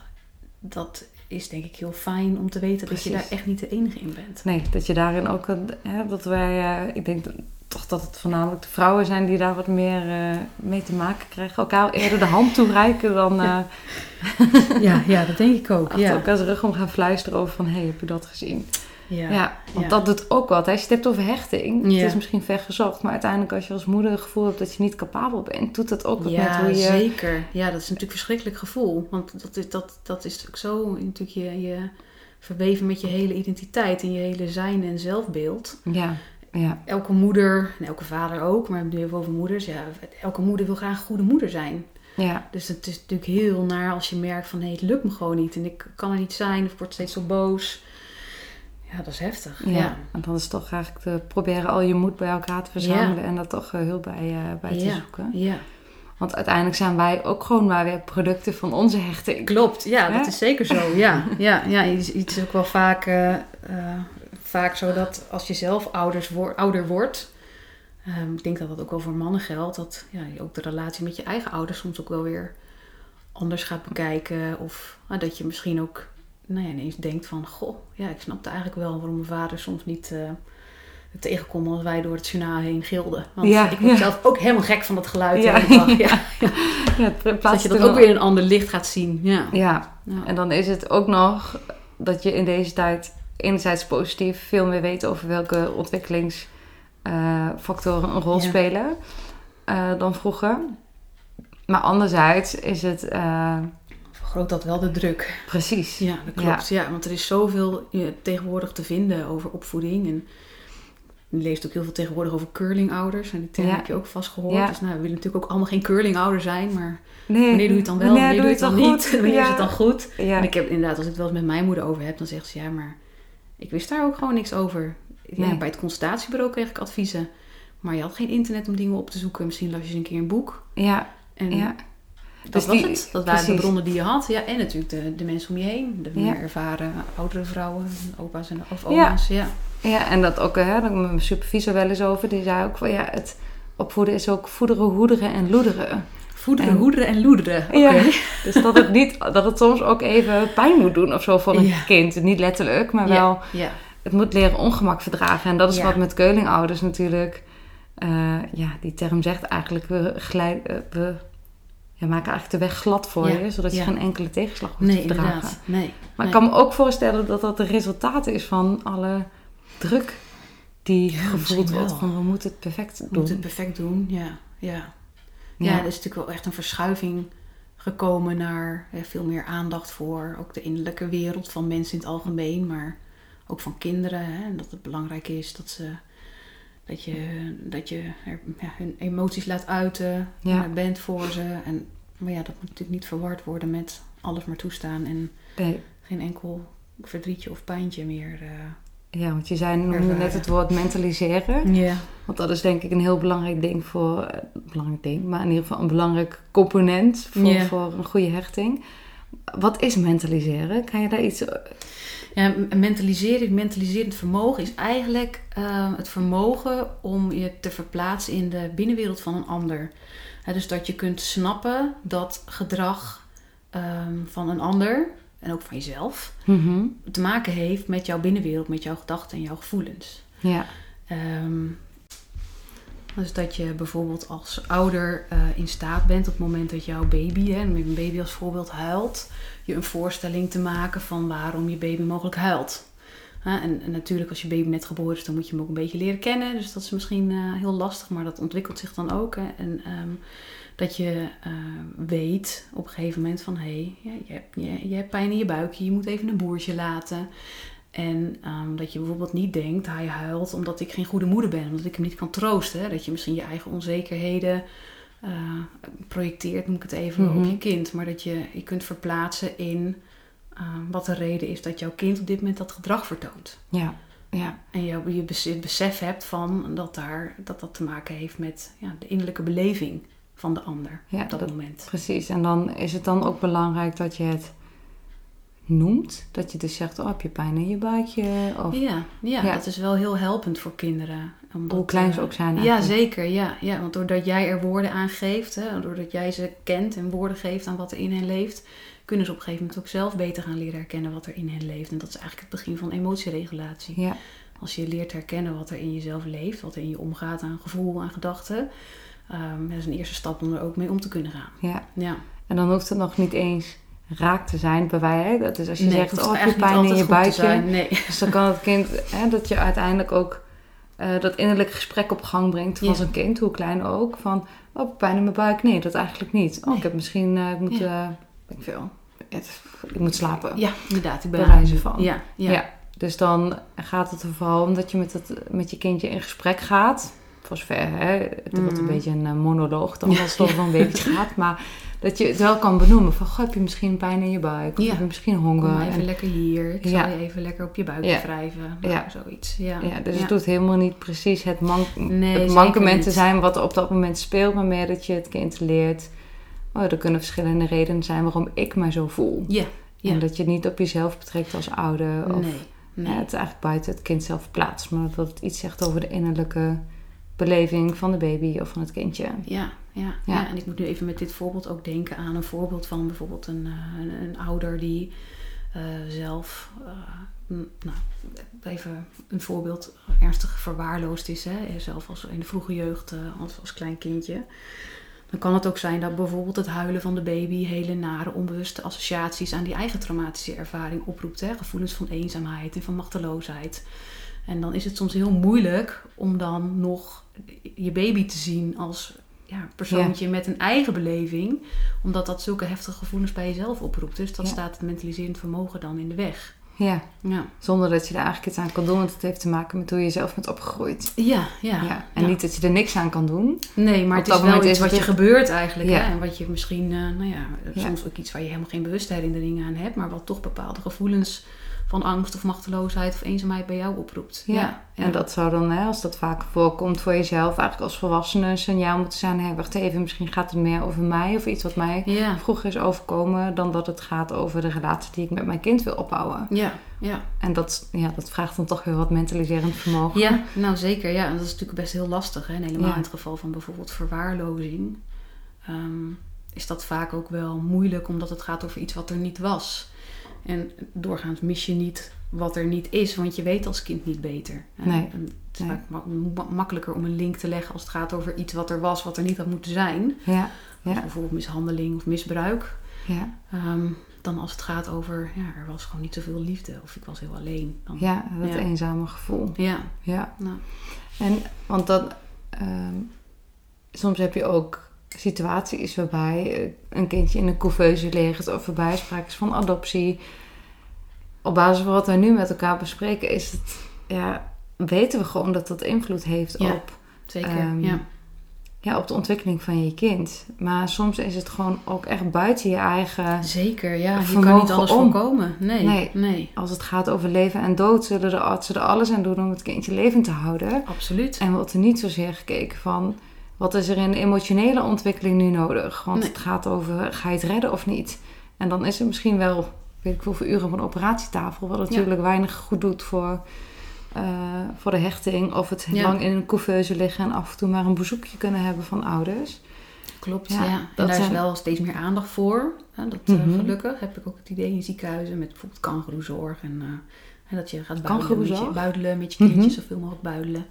dat is denk ik heel fijn om te weten dat je daar echt niet de enige in bent. Nee, dat je daarin ook, hè, dat wij, eh, ik denk toch dat het voornamelijk de vrouwen zijn die daar wat meer eh, mee te maken krijgen. Elkaar eerder de hand toereiken dan eh Ja, ja dat denk ik ook. Ja, elkaars rug om gaan fluisteren over van, hé, heb je dat gezien? Ja. Ja, want ja. dat doet ook wat. Als je het hebt over hechting, Ja. het is misschien ver gezocht, maar uiteindelijk als je als moeder het gevoel hebt dat je niet capabel bent, doet dat ook wat met Ja, hoe je... zeker. Ja, dat is natuurlijk een verschrikkelijk gevoel. Want dat is, dat, dat is ook zo natuurlijk je, je verweven met je hele identiteit en je hele zijn en zelfbeeld. Ja, ja, Elke moeder, en elke vader ook, maar bedoel even over moeders. Ja, elke moeder wil graag een goede moeder zijn. ja, Dus het is natuurlijk heel naar als je merkt van nee, het lukt me gewoon niet. En ik kan er niet zijn of ik word steeds zo boos. Ja, dat is heftig. ja. Ja. En dan is het toch eigenlijk te proberen al je moed bij elkaar te verzamelen en daar toch eh, hulp bij, eh, bij te Ja. zoeken. ja. Want uiteindelijk zijn wij ook gewoon maar weer producten van onze hechting. Klopt, ja, dat is zeker zo. Ja, ja, ja het is- ook wel vaak, eh, vaak zo dat als je zelf ouders wo- ouder wordt... ehm, ik denk dat dat ook wel voor mannen geldt. Dat ja, je ook de relatie met je eigen ouders soms ook wel weer anders gaat bekijken. Of ah, dat je misschien ook nou ja, ineens denkt van... Goh, ja, ik snapte eigenlijk wel waarom mijn vader soms niet... eh tegenkomt als wij door het journaal heen gilden. Want Ja, ik word ja. zelf ook helemaal gek van dat geluid. Ja, dag. ja. Ja, het Dat je dat ook weer in een ander licht gaat zien. Ja. Ja, en dan is het ook nog dat je in deze tijd enerzijds positief veel meer weet over welke ontwikkelingsfactoren een rol spelen eh, dan vroeger. Maar anderzijds is het eh, vergroot dat wel de druk. precies. Ja, dat klopt. Ja. want er is zoveel tegenwoordig te vinden over opvoeding. En je leest ook heel veel tegenwoordig over curlingouders. En die term Ja. heb je ook vast gehoord. Ja. Dus nou, we willen natuurlijk ook allemaal geen curlingouder zijn. Maar Nee, wanneer doe je het dan wel? wanneer Wanneer, doe je het dan, niet? Wanneer is het dan goed? Ja. En ik heb inderdaad, als ik het wel eens met mijn moeder over heb, dan zegt ze ja, maar ik wist daar ook gewoon niks over. Nee. Bij het consultatiebureau kreeg ik adviezen. Maar je had geen internet om dingen op te zoeken. Misschien las je eens een keer een boek. ja, En ja. Dat Dus was die- het. Dat waren de bronnen die je had. Ja, en natuurlijk de, de mensen om je heen. De Ja. meer ervaren oudere vrouwen, opa's en of oma's. Ja. Ja, en dat ook, hè, daar met mijn supervisor wel eens over. Die zei ook van ja, het opvoeden is ook voederen, hoederen en loederen. Voederen, En- hoederen en loederen. Oké. Ja, dus dat het, niet, dat het soms ook even pijn moet doen of zo voor een Ja. kind. Niet letterlijk, maar wel Ja, ja. het moet leren ongemak verdragen. En dat is Ja. wat met keulingouders natuurlijk... eh, ja, die term zegt eigenlijk... We, glij- eh, we ja, maken eigenlijk de weg glad voor Ja. je... zodat je geen enkele tegenslag hoeft Nee, te inderdaad. Nee. Maar ik nee. kan me ook voorstellen dat dat het resultaat is van alle druk... die gevoeld wordt van we moeten het perfect We doen. moeten het perfect doen, ja. Ja, ja. er is natuurlijk wel echt een verschuiving gekomen naar veel meer aandacht voor ook de innerlijke wereld van mensen in het algemeen, maar ook van kinderen. Hè, en dat het belangrijk is dat, ze, dat je, dat je er, ja, hun emoties laat uiten, Ja. bent voor ze. En, maar ja, dat moet natuurlijk niet verward worden met alles maar toestaan en Nee. geen enkel verdrietje of pijntje meer. eh. Ja, want je zei noemde net het woord mentaliseren. Ja. Want dat is denk ik een heel belangrijk ding voor... eh, belangrijk ding, maar in ieder geval een belangrijk component voor, Ja. voor een goede hechting. Wat is mentaliseren? Kan je daar iets... Ja, mentaliseren, mentaliserend vermogen is eigenlijk eh, het vermogen om je te verplaatsen in de binnenwereld van een ander. Dus dat je kunt snappen dat gedrag ehm, van een ander en ook van jezelf Mhm. te maken heeft met jouw binnenwereld, met jouw gedachten en jouw gevoelens. Ja, Ehm, dus dat je bijvoorbeeld als ouder eh, in staat bent op het moment dat jouw baby, hè, neem een baby als voorbeeld, huilt, je een voorstelling te maken van waarom je baby mogelijk huilt. En, en natuurlijk als je baby net geboren is, dan moet je hem ook een beetje leren kennen. Dus dat is misschien eh, heel lastig, maar dat ontwikkelt zich dan ook. Hè. En ehm, dat je eh, weet op een gegeven moment van... hé, hey, je, je, je hebt pijn in je buikje, je moet even een boertje laten. En ehm, dat je bijvoorbeeld niet denkt, hij huilt omdat ik geen goede moeder ben, omdat ik hem niet kan troosten. Hè? Dat je misschien je eigen onzekerheden eh, projecteert, noem ik het even, Mhm. op je kind. Maar dat je je kunt verplaatsen in eh, wat de reden is dat jouw kind op dit moment dat gedrag vertoont. ja, ja. En je, je het besef hebt van dat, daar, dat dat te maken heeft met ja, de innerlijke beleving van de ander Ja, op dat, dat- moment. Precies. En dan is het dan ook belangrijk dat je het noemt. Dat je dus zegt, oh, heb je pijn in je buikje? Of Ja, ja, Ja. dat is wel heel helpend voor kinderen. Omdat, hoe klein ze eh, ook zijn Ja, zeker. Ja, ja, want doordat jij er woorden aan geeft, hè, doordat jij ze kent en woorden geeft aan wat er in hen leeft, kunnen ze op een gegeven moment ook zelf beter gaan leren herkennen wat er in hen leeft. En dat is eigenlijk het begin van emotieregulatie. Ja, Als je leert herkennen wat er in jezelf leeft, wat er in je omgaat aan gevoel, aan gedachten, ehm, dat is een eerste stap om er ook mee om te kunnen gaan. ja. Ja. En dan hoeft het nog niet eens raak te zijn bij wij. Dat is als je Nee, zegt, oh, heb je pijn in je buikje? Nee. Dus dan kan het kind, hè, dat je uiteindelijk ook eh, dat innerlijk gesprek op gang brengt van Ja. zijn kind, hoe klein ook. Van, oh, pijn in mijn buik? Nee, dat eigenlijk niet. Oh, Nee. ik heb misschien, eh, ik moet, Ja. eh, ik veel, het, ik moet slapen. Ja, inderdaad. Ik ben wijze van. Ja, ja. Ja. Dus dan gaat het er vooral om dat je met, het, met je kindje in gesprek gaat. Voor zover, hè, het wordt een Mhm. beetje een monoloog dan als het over een babytje gaat. Maar dat je het wel kan benoemen. Van, goh, heb je misschien pijn in je buik? Of Ja. heb je misschien Kom honger? maar even En- lekker hier. Ik zal Ja. je even lekker op je buikje Ja. wrijven. Nou, Ja. Zoiets. Ja. ja, dus het doet helemaal niet precies het, man Nee, het mankement te zijn wat er op dat moment speelt. Maar meer dat je het kind leert. Oh, er kunnen verschillende redenen zijn waarom ik mij zo voel. Ja. ja. En dat je het niet op jezelf betrekt als ouder. Of Nee. het is eigenlijk buiten het kind zelf plaats, maar dat het iets zegt over de innerlijke beleving van de baby of van het kindje. Ja, ja, Ja. ja. en ik moet nu even met dit voorbeeld ook denken aan een voorbeeld van bijvoorbeeld een, eh, een, een ouder die eh, zelf, eh, nou, even een voorbeeld, ernstig verwaarloosd is. Hè? Zelf als in de vroege jeugd, als, als klein kindje. Dan kan het ook zijn dat bijvoorbeeld het huilen van de baby hele nare onbewuste associaties aan die eigen traumatische ervaring oproept. Hè? Gevoelens van eenzaamheid en van machteloosheid. En dan is het soms heel moeilijk om dan nog je baby te zien als ja, persoontje met een eigen beleving. Omdat dat zulke heftige gevoelens bij jezelf oproept. Dus Ja. staat het mentaliserend vermogen dan in de weg. Ja, Ja, zonder dat je er eigenlijk iets aan kan doen, want het heeft te maken met hoe je zelf bent opgegroeid. ja, ja. Ja, En ja. niet dat je er niks aan kan doen. Nee, maar Op het is wel iets is wat je gebeurt eigenlijk. Ja. Hè? En wat je misschien, eh, nou ja, Ja. soms ook iets waar je helemaal geen bewuste herinneringen aan hebt. Maar wat toch bepaalde gevoelens van angst of machteloosheid of eenzaamheid bij jou oproept. Ja. ja. En dat zou dan, hè, als dat vaak voorkomt voor jezelf, eigenlijk als volwassene een signaal moeten zijn. Hé, wacht even, misschien gaat het meer over mij of iets wat mij Ja, vroeger is overkomen, dan dat het gaat over de relatie die ik met mijn kind wil opbouwen. ja, ja. En dat, ja, dat vraagt dan toch weer wat mentaliserend vermogen. Ja, nou zeker. Ja, en dat is natuurlijk best heel lastig. Hè? En helemaal Ja. in het geval van bijvoorbeeld verwaarlozing. Ehm, is dat vaak ook wel moeilijk, omdat het gaat over iets wat er niet was. En doorgaans mis je niet wat er niet is, want je weet als kind niet beter. En- Nee. en het is Nee. vaak ma- ma- makkelijker om een link te leggen als het gaat over iets wat er was, wat er niet had moeten zijn. Ja, ja, bijvoorbeeld mishandeling of misbruik. ja. Ehm, dan als het gaat over, ja, er was gewoon niet zoveel liefde of ik was heel alleen. Dan, ja dat Ja. eenzame gevoel. ja. Ja. Nou, En, want dan, ehm, soms heb je ook situaties waarbij eh, een kindje in een couveuse ligt of waarbij sprake is van adoptie. Op basis van wat we nu met elkaar bespreken, is het, ja, weten we gewoon dat dat invloed heeft Ja. op, zeker. Ehm, ja. ja, op de ontwikkeling van je kind. Maar soms is het gewoon ook echt buiten je eigen. Zeker, ja. Je kan niet alles om. voorkomen. Nee, Nee. nee. Als het gaat over leven en dood, zullen de artsen er alles aan doen om het kindje levend te houden. Absoluut. En wordt er niet zozeer gekeken van wat is er in emotionele ontwikkeling nu nodig? Want Nee. het gaat over ga je het redden of niet? En dan is er misschien wel, weet ik hoeveel uren op een operatietafel, wat natuurlijk weinig goed doet voor, eh, voor de hechting. Of het Ja. lang in een couveuse liggen en af en toe maar een bezoekje kunnen hebben van ouders. Klopt, Ja, ja. En dat daar zijn- is wel steeds meer aandacht voor. Hè, dat, eh, Mhm. gelukkig heb ik ook het idee in ziekenhuizen met bijvoorbeeld kangeroezorg. En, eh, en dat je gaat buidelen met, je, buidelen met je kindje, Mhm. zoveel mogelijk buidelen.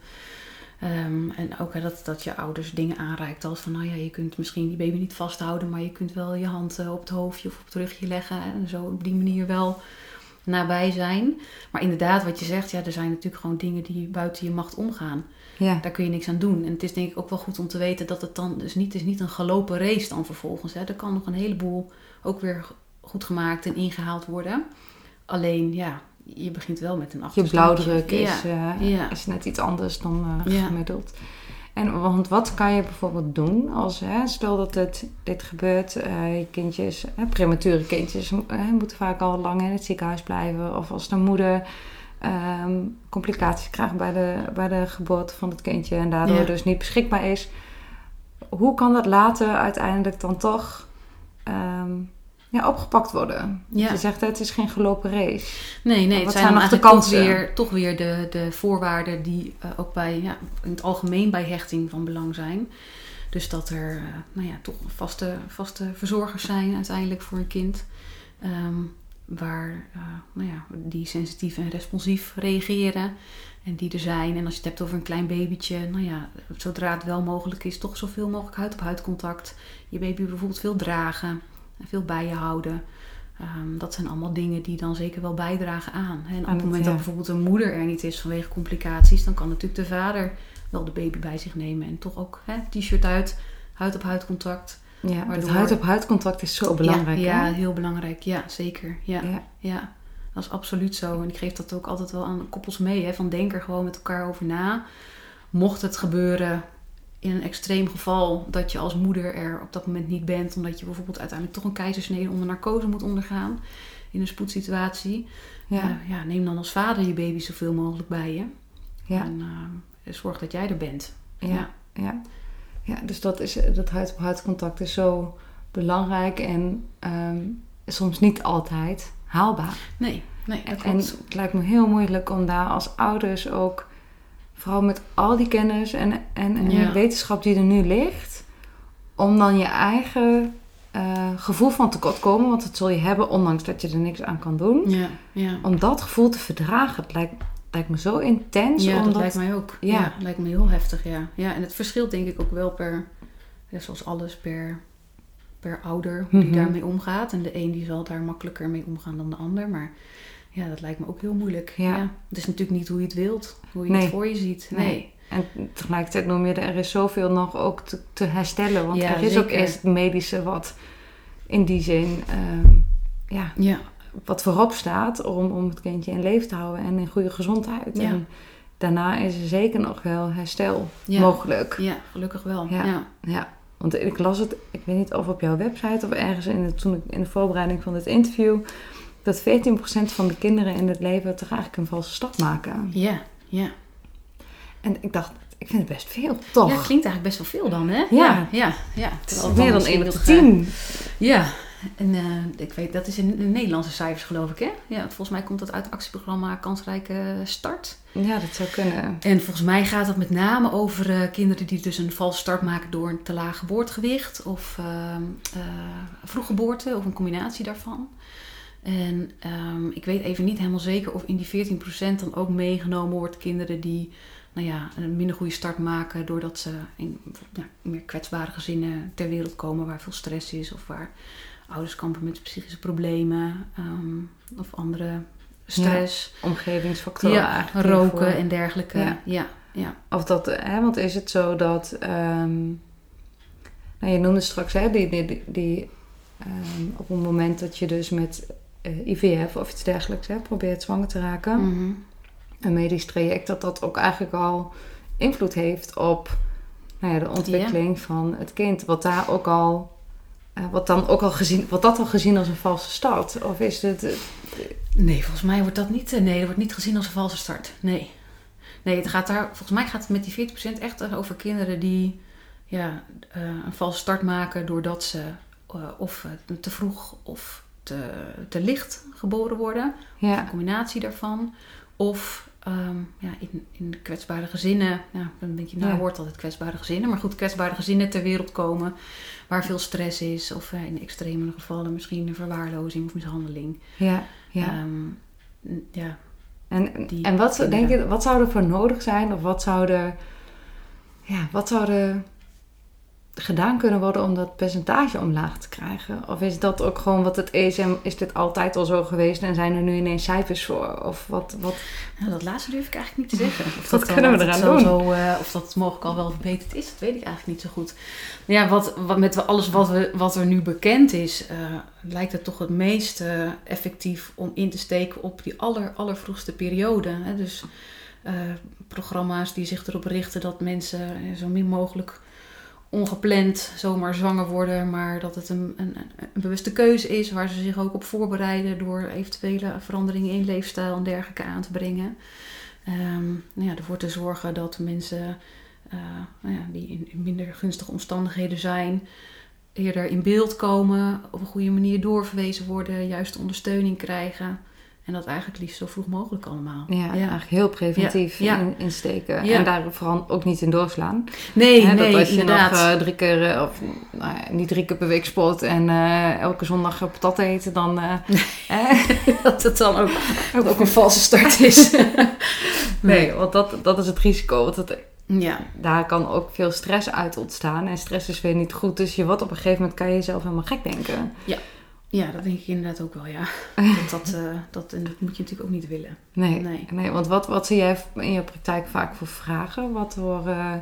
Ehm, en ook hè, dat, dat je ouders dingen aanreikt als van, nou ja, je kunt misschien die baby niet vasthouden, maar je kunt wel je hand eh, op het hoofdje of op het rugje leggen en zo op die manier wel nabij zijn. Maar inderdaad, wat je zegt, ja, er zijn natuurlijk gewoon dingen die buiten je macht omgaan. Ja, Daar kun je niks aan doen. En het is denk ik ook wel goed om te weten dat het dan dus niet is niet een gelopen race dan vervolgens. Hè. Er kan nog een heleboel ook weer goed gemaakt en ingehaald worden. Alleen ja, je begint wel met een je achterstandje. blauwdruk is, Ja, eh, ja. is net iets anders dan eh, gemiddeld. En want wat kan je bijvoorbeeld doen als, hè, stel dat het, dit gebeurt, je kindjes, hè, premature kindjes moeten vaak al lang in het ziekenhuis blijven. Of als de moeder ehm, complicaties krijgt bij de, bij de geboorte van het kindje en daardoor Ja. dus niet beschikbaar is. Hoe kan dat later uiteindelijk dan toch ehm, ja, opgepakt worden? Ja. Je zegt het is geen gelopen race. Nee, nee, het zijn zijn, nog de eigenlijk toch kansen? weer, toch weer de, de voorwaarden die eh, ook bij, ja, in het algemeen bij hechting van belang zijn. Dus dat er eh, nou ja, toch vaste, vaste verzorgers zijn uiteindelijk voor een kind. Ehm, waar, eh, nou ja, die sensitief en responsief reageren. En die er zijn. En als je het hebt over een klein babytje, nou ja, zodra het wel mogelijk is, toch zoveel mogelijk huid-op-huid contact. Je baby bijvoorbeeld veel dragen en veel bij je houden. Ehm, dat zijn allemaal dingen die dan zeker wel bijdragen aan. En op het moment dat bijvoorbeeld een moeder er niet is vanwege complicaties, dan kan natuurlijk de vader wel de baby bij zich nemen. En toch ook t-shirt uit, huid op huid contact. Ja, het Waardoor- huid-op-huid contact is zo belangrijk. Ja, heel belangrijk. Ja, zeker. Ja, ja. Ja. dat is absoluut zo. En ik geef dat ook altijd wel aan koppels mee. Hè, van denk er gewoon met elkaar over na. Mocht het gebeuren in een extreem geval dat je als moeder er op dat moment niet bent, omdat je bijvoorbeeld uiteindelijk toch een keizersnede onder narcose moet ondergaan in een spoedsituatie. Ja. Ja. ja, neem dan als vader je baby zoveel mogelijk bij je. Ja. En eh, zorg dat jij er bent. Ja, ja. ja, dus dat, is, dat huid-op-huid contact is zo belangrijk en ehm, soms niet altijd haalbaar. Nee, nee, dat En het lijkt me heel moeilijk om daar als ouders ook, vooral met al die kennis en, en, en Ja. de wetenschap die er nu ligt, om dan je eigen eh, gevoel van tekortkomen, want dat zul je hebben, ondanks dat je er niks aan kan doen, Ja, ja. om dat gevoel te verdragen. Het lijkt, lijkt me zo intens. Ja, dat omdat, lijkt mij ook. Ja. Ja. lijkt me heel heftig, ja. Ja, en het verschilt denk ik ook wel per, ja, zoals alles, per, per ouder, hoe die Mhm. daarmee omgaat. En de een die zal daar makkelijker mee omgaan dan de ander. Maar ja, dat lijkt me ook heel moeilijk. Ja. Ja. Het is natuurlijk niet hoe je het wilt, hoe je Nee. het voor je ziet. Nee. Nee. En tegelijkertijd noem je, er is zoveel nog ook te, te herstellen. Want Ja, er is ook eerst het medische wat in die zin ehm, ja, Ja, wat voorop staat om, om het kindje in leven te houden en in goede gezondheid. Ja. En daarna is er zeker nog wel herstel mogelijk. ja, gelukkig wel. Ja. Ja. Ja, want ik las het, ik weet niet of op jouw website of ergens in de, toen ik in de voorbereiding van dit interview, dat 14% van de kinderen in het leven toch eigenlijk een valse stap maken. ja, ja. En ik dacht, ik vind het best veel, toch? Ja, klinkt eigenlijk best wel veel dan, hè? Ja. ja, ja. Het is Terwijl meer dan misschien 1 op de nog, eh, 10. Ja, En eh, ik weet, dat is in, in Nederlandse cijfers geloof ik, hè? Ja, volgens mij komt dat uit het actieprogramma Kansrijke Start. Ja, dat zou kunnen. En volgens mij gaat het met name over eh, kinderen die dus een valse start maken door een te laag geboortegewicht of ehm eh vroeggeboorte of een combinatie daarvan. En ehm, ik weet even niet helemaal zeker of in die 14% dan ook meegenomen wordt kinderen die nou ja, een minder goede start maken doordat ze in ja, meer kwetsbare gezinnen ter wereld komen waar veel stress is of waar ouders kampen met psychische problemen ehm, of andere stress. Omgevingsfactoren Ja, roken en dergelijke. Ja. Ja, ja. Of dat, hè, want is het zo dat, ehm, nou je noemde straks hè, die, die, op het moment dat je dus met eh, IVF of iets dergelijks hè, probeert zwanger te raken, Mhm. een medisch traject, dat dat ook eigenlijk al invloed heeft op nou ja, de ontwikkeling van het kind. Wat daar ook al, eh, wat dan ook al gezien, wat dat al gezien als een valse start? Of is het, eh, Nee, volgens mij wordt dat niet, nee, dat wordt niet gezien als een valse start. Nee. Nee, het gaat daar, volgens mij gaat het met die 40% echt over kinderen die ja, een valse start maken doordat ze of te vroeg of te, te licht geboren worden. Of een combinatie daarvan. Of ehm, ja, in, in kwetsbare gezinnen, ja, dan denk je, nou Ja. hoort altijd kwetsbare gezinnen. Maar goed, kwetsbare gezinnen ter wereld komen waar veel stress is. Of eh, in extreme gevallen misschien een verwaarlozing of mishandeling. ja, ja. Ehm, ja. En, die en wat, kinderen. denk je, wat zou er voor nodig zijn? Of wat zou er, ja, wat zou er gedaan kunnen worden om dat percentage omlaag te krijgen? Of is dat ook gewoon wat het is en is dit altijd al zo geweest en zijn er nu ineens cijfers voor? Of wat, wat Nou, dat laatste durf ik eigenlijk niet te zeggen. Of dan kunnen we eraan doen? Zo, eh, of dat mogelijk al wel verbeterd is, dat weet ik eigenlijk niet zo goed. Ja, wat, wat, met alles wat, we, wat er nu bekend is, eh, lijkt het toch het meest eh, effectief om in te steken op die aller, allervroegste periode. Hè? Dus programma's die zich erop richten dat mensen zo min mogelijk ongepland zomaar zwanger worden, maar dat het een, een, een bewuste keuze is waar ze zich ook op voorbereiden door eventuele veranderingen in leefstijl en dergelijke aan te brengen. Ehm, nou ja, ervoor te zorgen dat mensen eh, nou ja, die in, in minder gunstige omstandigheden zijn, eerder in beeld komen, op een goede manier doorverwezen worden, juiste ondersteuning krijgen. En dat eigenlijk liefst zo vroeg mogelijk allemaal. ja, eigenlijk heel preventief Ja. In, insteken. Ja. En daar vooral ook niet in doorslaan. Nee, nee, dat als je inderdaad. nog eh, drie keer, eh, of nou ja, niet drie keer per week sport en eh, elke zondag patat eten, dan dat het dan ook, ook een valse start is. nee, want dat, dat is het risico. Want het, Ja, daar kan ook veel stress uit ontstaan. En stress is weer niet goed. Dus je wordt op een gegeven moment kan je jezelf helemaal gek denken. ja, dat denk ik inderdaad ook wel, ja. Dat, dat, eh, dat, en dat moet je natuurlijk ook niet willen. Nee, nee. Nee. want wat, wat zie jij in je praktijk vaak voor vragen? Wat voor, eh,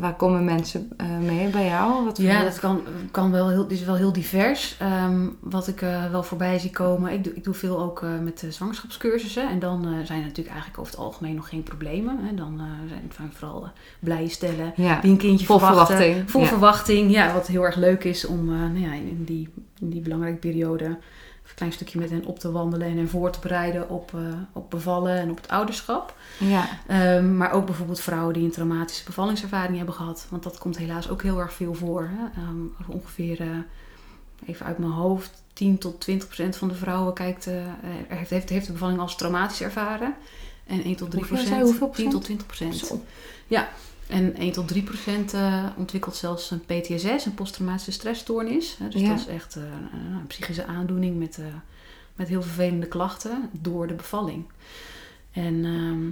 waar komen mensen eh, mee bij jou? Wat Ja, dat kan, kan wel heel, is wel heel divers. Ehm, wat ik eh, wel voorbij zie komen. Ik doe, ik doe veel ook eh, met zwangerschapscursussen. En dan zijn er natuurlijk eigenlijk over het algemeen nog geen problemen. Hè. Dan zijn het vooral blije stellen ja. die een kindje Vol verwachten. verwachting, Vol ja. verwachting. Ja, wat heel erg leuk is om nou ja, in die, in die belangrijke periode... een klein stukje met hen op te wandelen en hen voor te bereiden op, eh, op bevallen en op het ouderschap. ja. Ehm, maar ook bijvoorbeeld vrouwen die een traumatische bevallingservaring hebben gehad. Want dat komt helaas ook heel erg veel voor. Hè? Ehm, ongeveer, eh, even uit mijn hoofd, 10 tot 20 procent van de vrouwen kijkt, eh, heeft, heeft, heeft de bevalling als traumatisch ervaren. En 1 tot 3 Hoeveel zei procent. je? Hoeveel 10 procent? tot 20 procent. Zo. En 1 tot 3 procent eh, ontwikkelt zelfs een PTSS, een posttraumatische stressstoornis. Hè? Dus Ja. dat is echt eh, een, psychische aandoening met, eh, met heel vervelende klachten door de bevalling. En ehm,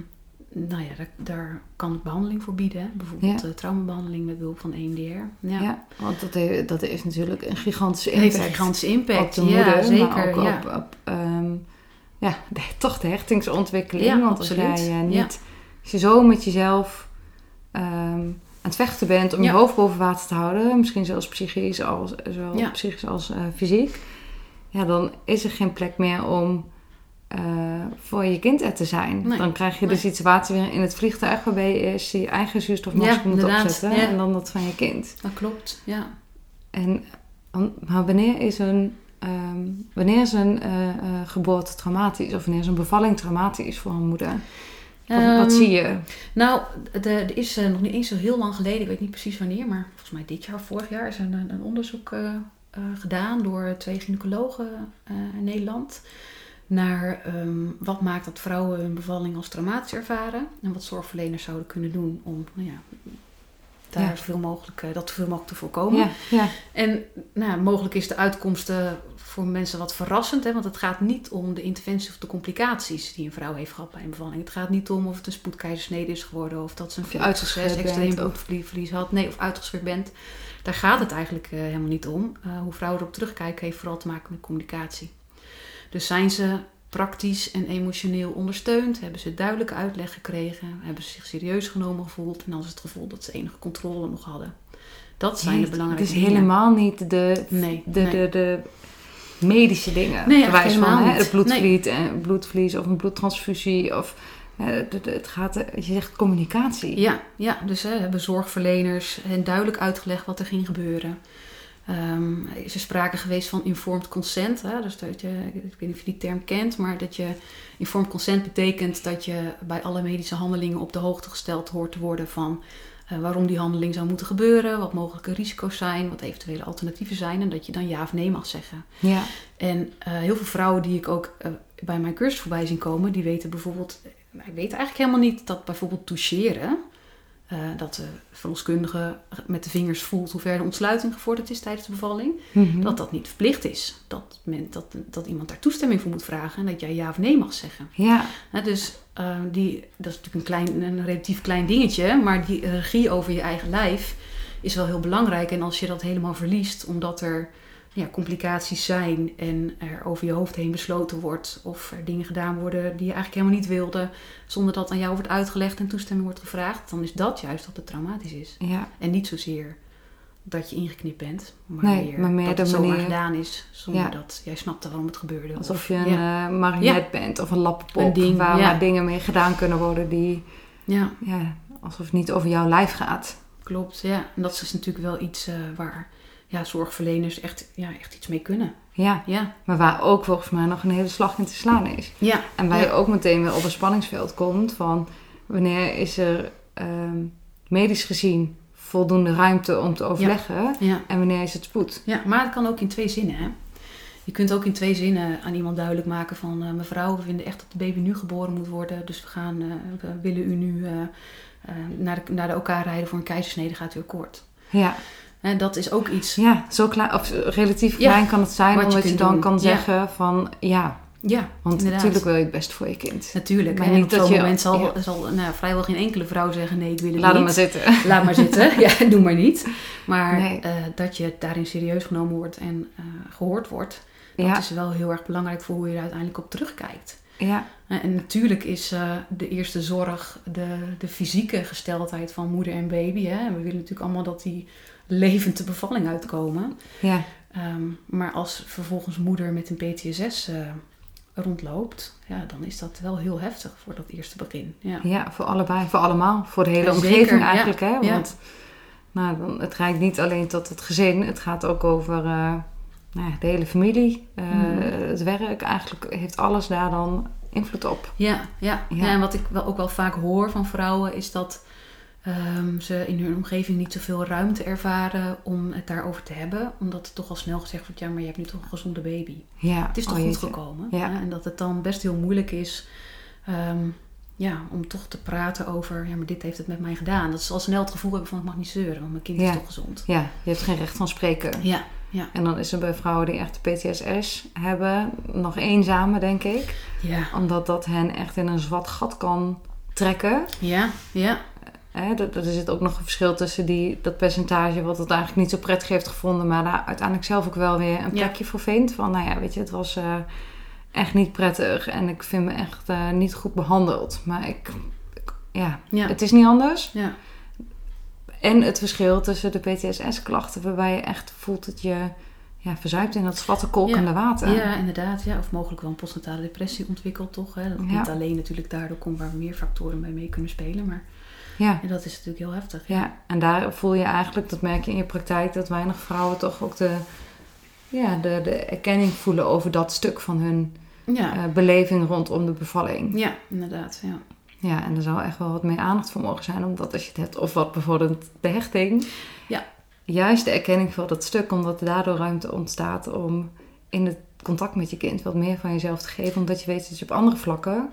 nou ja, daar, daar kan ik behandeling voor bieden. hè. Bijvoorbeeld Ja. eh, traumabehandeling met behulp van EMDR. Ja. Ja. want dat heeft, dat is natuurlijk een gigantische heeft impact. een gigantische impact. op de ja, moeder, zeker. maar ook ja. op, op ehm, ja, de- toch de hechtingsontwikkeling. Ja, want als jij niet, Ja. als je zo met jezelf ehm, aan het vechten bent om je hoofd boven water te houden, misschien zelfs psychisch als, zowel Ja. psychisch als eh, fysiek, ja, dan is er geen plek meer om eh, voor je kind er te zijn. Nee. Dan krijg je de Nee. situatie weer in het vliegtuig waarbij je eerst je eigen zuurstofmasker Ja, moet inderdaad. opzetten en dan dat van je kind. Dat klopt, ja. En, maar wanneer is een, ehm, wanneer is een eh, geboorte traumatisch? Of wanneer is een bevalling traumatisch voor een moeder? Wat, wat Ehm, zie je? Nou, er is eh, nog niet eens zo heel lang geleden, ik weet niet precies wanneer, maar volgens mij dit jaar, vorig jaar, is een, een onderzoek eh, eh, gedaan door twee gynaecologen in Nederland. Naar ehm, wat maakt dat vrouwen hun bevalling als traumatisch ervaren. En wat zorgverleners zouden kunnen doen om nou ja, daar Ja. zoveel mogelijk, dat zoveel mogelijk te voorkomen. Ja, ja. En nou, mogelijk is de uitkomst eh, voor mensen wat verrassend. Hè? Want het gaat niet om de interventie of de complicaties die een vrouw heeft gehad bij een bevalling. Het gaat niet om of het een spoedkeizersnede is geworden. Of dat ze een extreem bent, of- bloedverlies had. Nee, of uitgeschreven bent. Daar gaat het eigenlijk eh, helemaal niet om. Eh, hoe vrouwen erop terugkijken heeft vooral te maken met communicatie. Dus zijn ze praktisch en emotioneel ondersteund? Hebben ze duidelijke uitleg gekregen? Hebben ze zich serieus genomen gevoeld? En dan is het gevoel dat ze enige controle nog hadden. Dat zijn de belangrijke Het is dingen. helemaal niet de, Nee, de, nee. de, de medische dingen. Nee, Bewijs van hè, niet. het bloedvlies, en bloedvlies of een bloedtransfusie. Of, eh, het gaat, eh, je zegt communicatie. Ja, ja dus hè, hebben zorgverleners hen duidelijk uitgelegd wat er ging gebeuren. Ehm, er is er sprake geweest van informed consent. Hè? Dus dat je, ik weet niet of je die term kent, maar dat je informed consent betekent dat je bij alle medische handelingen op de hoogte gesteld hoort te worden van eh, waarom die handeling zou moeten gebeuren, wat mogelijke risico's zijn, wat eventuele alternatieven zijn en dat je dan ja of nee mag zeggen. Ja. En eh, heel veel vrouwen die ik ook eh, bij mijn cursus voorbij zien komen, die weten bijvoorbeeld, ik weet eigenlijk helemaal niet dat bijvoorbeeld toucheren, eh, dat de verloskundige met de vingers voelt hoe ver de ontsluiting gevorderd is tijdens de bevalling, Mhm. dat dat niet verplicht is. Dat, men, dat, dat iemand daar toestemming voor moet vragen en dat jij ja of nee mag zeggen. ja, dus eh, die, dat is natuurlijk een, klein, een relatief klein dingetje, maar die regie over je eigen lijf is wel heel belangrijk. En als je dat helemaal verliest, omdat er ja, complicaties zijn en er over je hoofd heen besloten wordt, of er dingen gedaan worden die je eigenlijk helemaal niet wilde, zonder dat aan jou wordt uitgelegd en toestemming wordt gevraagd, dan is dat juist dat het traumatisch is. ja. En niet zozeer dat je ingeknipt bent, maar, Nee, meer, maar meer dat de het zomaar manier- gedaan is, zonder Ja. dat jij snapte waarom het gebeurde. Alsof Of- je een ja. eh, marionet bent of een lappenpop. Een ding, waar ja. maar dingen mee gedaan kunnen worden die, ja. ja, alsof het niet over jouw lijf gaat. Klopt, ja. En dat is natuurlijk wel iets eh, waar ja, zorgverleners echt, ja, echt iets mee kunnen. Ja, Ja, maar waar ook volgens mij nog een hele slag in te slaan is. ja, En waar Ja. je ook meteen weer op een spanningsveld komt van wanneer is er ehm, medisch gezien voldoende ruimte om te overleggen ja. en wanneer is het spoed. ja. Maar het kan ook in twee zinnen, hè. Je kunt ook in twee zinnen aan iemand duidelijk maken van... eh, mevrouw, we vinden echt dat de baby nu geboren moet worden. Dus we, gaan, eh, we willen u nu eh, naar, de, naar de OK rijden voor een keizersnede. Gaat u akkoord? Ja, En dat is ook iets... ja zo klein, of relatief Ja, klein kan het zijn, je omdat je, kunt dan doen. kan Ja. zeggen van ja, Ja, want inderdaad. natuurlijk wil je het best voor je kind. Natuurlijk. Maar en niet op zo'n moment zal, ja. zal nou, vrijwel geen enkele vrouw zeggen... nee, ik wil het Laat niet. maar zitten. Laat maar zitten. Ja, doe maar niet. Maar Nee. eh, dat je daarin serieus genomen wordt en eh, gehoord wordt, dat Ja, is wel heel erg belangrijk voor hoe je er uiteindelijk op terugkijkt. ja, Eh, En natuurlijk is de eerste zorg de, de fysieke gesteldheid van moeder en baby. Hè. En we willen natuurlijk allemaal dat die levend de bevalling uitkomen. ja, Ehm, maar als vervolgens moeder met een PTSS rondloopt, ja, dan is dat wel heel heftig voor dat eerste begin. Ja. ja, voor allebei, voor allemaal. Voor de hele Ja, omgeving zeker, ja. eigenlijk. Hè? Want nou, dan, het reikt niet alleen tot het gezin, het gaat ook over eh, nou ja, de hele familie. eh, Mhm. Het werk, eigenlijk heeft alles daar dan invloed op. Ja, ja. Ja. ja. en wat ik wel, ook wel vaak hoor van vrouwen is dat ehm, ze in hun omgeving niet zoveel ruimte ervaren om het daarover te hebben. Omdat er toch al snel gezegd wordt, ja, maar je hebt nu toch een gezonde baby. Ja, Het is toch oh goed gekomen. Ja. En dat het dan best heel moeilijk is ehm, ja, om toch te praten over, ja, maar dit heeft het met mij gedaan. Dat ze al snel het gevoel hebben van, ik mag niet zeuren, want mijn kind Ja. is toch gezond. Ja, je hebt geen recht van spreken. Ja, ja, En dan is er bij vrouwen die echt PTSS hebben nog eenzamer, denk ik. ja, Omdat dat hen echt in een zwart gat kan trekken. ja, ja. Hè, er, er zit ook nog een verschil tussen die, dat percentage wat het eigenlijk niet zo prettig heeft gevonden, maar daar uiteindelijk zelf ook wel weer een Ja. plekje voor vindt. Van nou ja, weet je, het was eh, echt niet prettig en ik vind me echt eh, niet goed behandeld. Maar ik, ik- ja, Ja. het is niet anders. ja. En het verschil tussen de PTSS-klachten, waarbij je echt voelt dat je ja, verzuipt in dat zwarte kolkende water. Ja, inderdaad. Ja. Of mogelijk wel een postnatale depressie ontwikkelt, toch? Hè? Dat Ja. niet alleen natuurlijk daardoor komt waar meer factoren bij mee kunnen spelen. Maar ja. en dat is natuurlijk heel heftig. Ja, en daar voel je eigenlijk, dat merk je in je praktijk, dat weinig vrouwen toch ook de, ja, de, de erkenning voelen over dat stuk van hun Ja, eh, beleving rondom de bevalling. ja inderdaad. Ja. Ja, en er zou echt wel wat meer aandacht voor mogen zijn, omdat als je het hebt over wat bevordert de hechting, juist de erkenning van dat stuk, omdat er daardoor ruimte ontstaat om in het contact met je kind wat meer van jezelf te geven, omdat je weet dat je op andere vlakken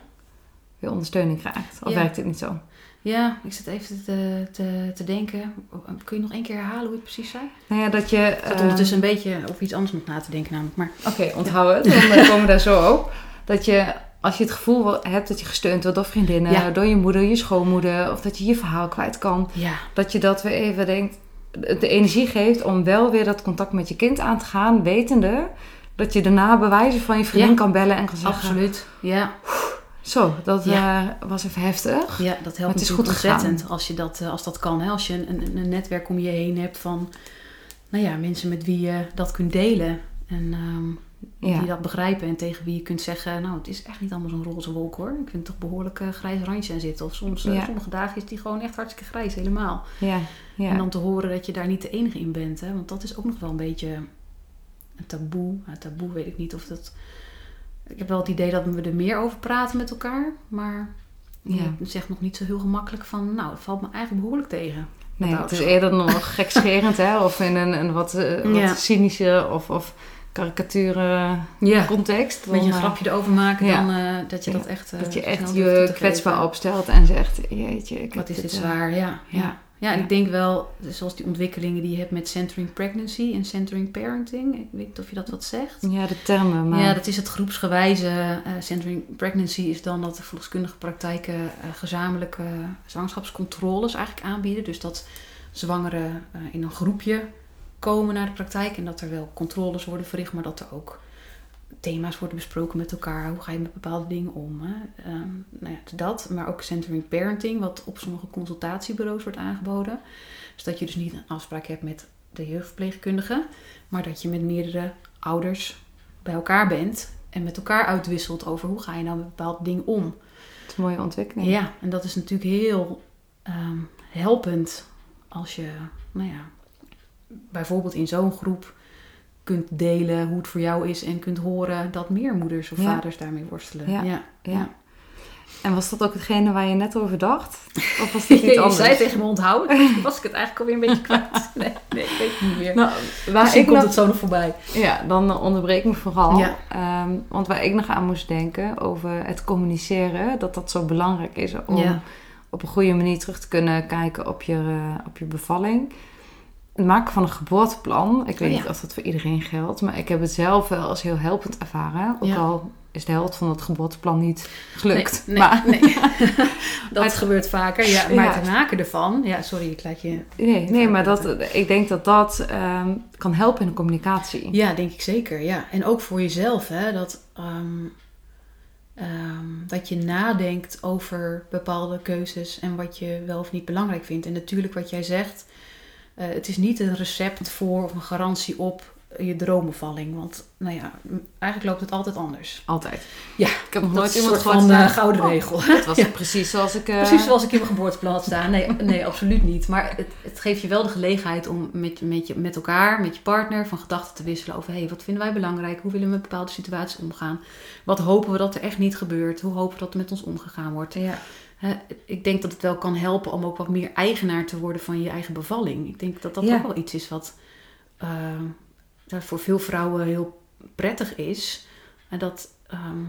weer ondersteuning krijgt. Of Ja. werkt dit niet zo? Ja, ik zit even te, te, te denken. Kun je nog één keer herhalen hoe het precies zei? Nou ja, dat je... Ik zat ehm, ondertussen een beetje over iets anders nog na te denken namelijk. Maar Oké, onthoud het. Dan eh, komen we daar zo op. Dat je, als je het gevoel hebt dat je gesteund wordt door vriendinnen, Ja. door je moeder, je schoonmoeder, of dat je je verhaal kwijt kan, ja, dat je dat weer even denkt, de energie geeft om wel weer dat contact met je kind aan te gaan, wetende dat je daarna bewijzen van je vriendin Ja. kan bellen en kan zeggen, absoluut. Ja, zo, dat Ja. eh, was even heftig. ja dat helpt Maar het is goed gegaan. ontzettend als, je dat, eh, als dat kan. Hè? Als je een, een, een netwerk om je heen hebt van nou ja, mensen met wie je dat kunt delen. En ehm, Ja. die dat begrijpen en tegen wie je kunt zeggen... nou, het is echt niet allemaal zo'n roze wolk hoor. Ik vind toch behoorlijk eh, grijs randje aan zitten. Of soms, sommige dagen is die gewoon echt hartstikke grijs, helemaal. Ja, ja. En dan te horen dat je daar niet de enige in bent. Hè? Want dat is ook nog wel een beetje een taboe. Nou, taboe weet ik niet of dat... Ik heb wel het idee dat we er meer over praten met elkaar. Maar Ja. je zegt nog niet zo heel gemakkelijk van... Nou, het valt me eigenlijk behoorlijk tegen. Nee, het is eerder nog gekscherend, hè? Of in een, een wat, eh, wat Ja. cynische of, of karikaturen Ja, context. een beetje een Dan, eh, grapje erover maken ja. dan eh, dat je dat echt... Dat je echt je kwetsbaar opstelt en zegt, jeetje. Ik Wat is dit zwaar, ja. ja. Ja. En ik denk wel, zoals die ontwikkelingen die je hebt met centering pregnancy en centering parenting. Ik weet niet of je dat wat zegt. Ja, de termen, maar... Ja, dat is het groepsgewijze. eh centering pregnancy is dan dat de verloskundige praktijken eh, gezamenlijke zwangerschapscontroles eigenlijk aanbieden. Dus dat zwangeren eh, in een groepje komen naar de praktijk en dat er wel controles worden verricht, maar dat er ook thema's worden besproken met elkaar. Hoe ga je met bepaalde dingen om? Hè? Ehm, nou ja, dat, maar ook centering parenting, wat op sommige consultatiebureaus wordt aangeboden. Dus dat je dus niet een afspraak hebt met de jeugdverpleegkundige, maar dat je met meerdere ouders bij elkaar bent en met elkaar uitwisselt over hoe ga je nou met bepaalde dingen om. Het is een mooie ontwikkeling. Ja, en dat is natuurlijk heel ehm, helpend als je, nou ja, bijvoorbeeld in zo'n groep kunt delen hoe het voor jou is en kunt horen dat meer moeders of Ja. vaders daarmee worstelen. Ja. ja. Ja. En was dat ook hetgene waar je net over dacht? Of was dit iets je anders? zei tegen me onthouden, was ik het eigenlijk alweer een beetje kwijt. Nee, nee ik weet het niet meer. Nou, waar Misschien ik komt nog... het zo nog voorbij. Ja, dan onderbreek me vooral. Ja. Ehm, want waar ik nog aan moest denken over het communiceren, dat dat zo belangrijk is om Ja. op een goede manier terug te kunnen kijken op je, eh, op je bevalling. Het maken van een geboorteplan, ik weet Oh ja. niet of dat voor iedereen geldt, maar ik heb het zelf wel als heel helpend ervaren. Ook Ja. al is de helft van het geboorteplan niet gelukt. Nee, nee, maar nee. dat gebeurt vaker. Ja, maar Ja. het maken ervan... Ja, sorry, ik laat je... nee, nee, maar dat, ik denk dat dat ehm, kan helpen in de communicatie. Ja, denk ik zeker. Ja. En ook voor jezelf, hè, dat, ehm, ehm, dat je nadenkt over bepaalde keuzes en wat je wel of niet belangrijk vindt. En natuurlijk wat jij zegt, eh, het is niet een recept voor of een garantie op je droombevalling. Want nou ja, eigenlijk loopt het altijd anders. Altijd. Ja, ik heb nog Dat nooit iemand soort van eh, gouden "Oh, regel. Het was Ja. precies zoals ik... eh, Precies zoals ik in mijn geboorteplan had staan. Nee, nee absoluut niet. Maar het, het geeft je wel de gelegenheid om met, met, je, met elkaar, met je partner, van gedachten te wisselen over: hey, wat vinden wij belangrijk? Hoe willen we met bepaalde situaties omgaan? Wat hopen we dat er echt niet gebeurt? Hoe hopen we dat er met ons omgegaan wordt? Ja. Ik denk dat het wel kan helpen om ook wat meer eigenaar te worden van je eigen bevalling. Ik denk dat dat Ja. ook wel iets is wat ja, voor veel vrouwen heel prettig is. En dat ehm,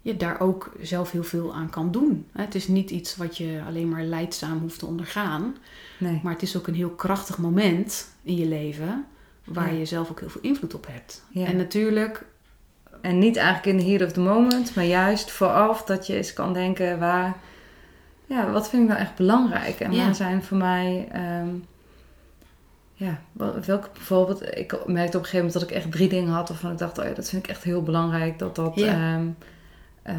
je daar ook zelf heel veel aan kan doen. Het is niet iets wat je alleen maar leidzaam hoeft te ondergaan. Nee. Maar het is ook een heel krachtig moment in je leven. Waar Ja. je zelf ook heel veel invloed op hebt. Ja. En natuurlijk En niet eigenlijk in the heat of the moment, maar juist vooraf dat je eens kan denken waar, ja, wat vind ik nou echt belangrijk? En Ja. waar zijn voor mij, ehm, ja, wel- welke bijvoorbeeld, ik merkte op een gegeven moment dat ik echt drie dingen had waarvan ik dacht, oh ja, dat vind ik echt heel belangrijk, dat dat, Ja. ehm, eh,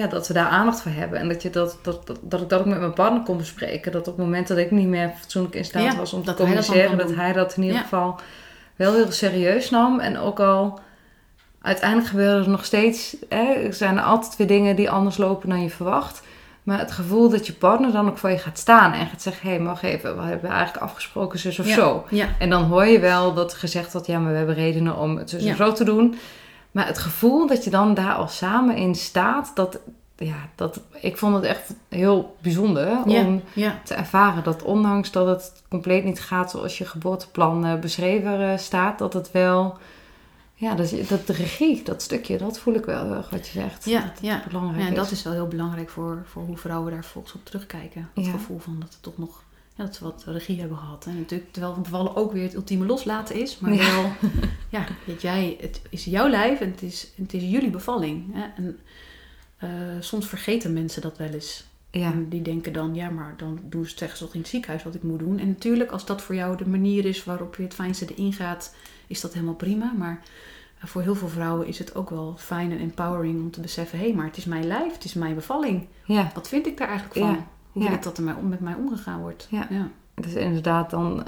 ja, dat we daar aandacht voor hebben. En dat, je dat, dat, dat, dat ik dat ook met mijn partner kon bespreken. Dat op het moment dat ik niet meer fatsoenlijk in staat Ja, was om te communiceren, dat hij dat in ieder Ja. geval wel heel serieus nam. En ook al uiteindelijk gebeuren er nog steeds, hè, er zijn er altijd weer dingen die anders lopen dan je verwacht. Maar het gevoel dat je partner dan ook voor je gaat staan en gaat zeggen: hé, hey, mag even, we hebben eigenlijk afgesproken zus of Ja. zo. Ja, En dan hoor je wel dat gezegd wordt: ja, maar we hebben redenen om het zus Ja. of zo te doen. Maar het gevoel dat je dan daar al samen in staat, dat ja, dat, ik vond het echt heel bijzonder om te ervaren dat ondanks dat het compleet niet gaat zoals je geboorteplan eh, beschreven eh, staat, dat het wel, ja, dat, de regie, dat stukje, dat voel ik wel heel erg wat je zegt. ja, dat ja. belangrijk Ja, en dat is. is wel heel belangrijk voor, voor hoe vrouwen daar volgens op terugkijken. Het Ja. gevoel van dat ze toch nog ja, dat ze wat regie hebben gehad. En natuurlijk, terwijl bevallen ook weer het ultieme loslaten is. Maar Ja. wel, ja, weet jij, het is jouw lijf en het is, het is jullie bevalling. Hè? En eh, soms vergeten mensen dat wel eens. Ja, En die denken dan, ja, maar dan doen ze, zeggen ze toch in het ziekenhuis wat ik moet doen. En natuurlijk, als dat voor jou de manier is waarop je het fijnste erin gaat, is dat helemaal prima. Maar eh, voor heel veel vrouwen is het ook wel fijn en empowering om te beseffen, hé, maar het is mijn lijf, het is mijn bevalling. ja. Wat vind ik daar eigenlijk van? Ja, Hoe wil ja. ik dat er mij om, met mij omgegaan wordt? Ja. ja. Dus inderdaad dan,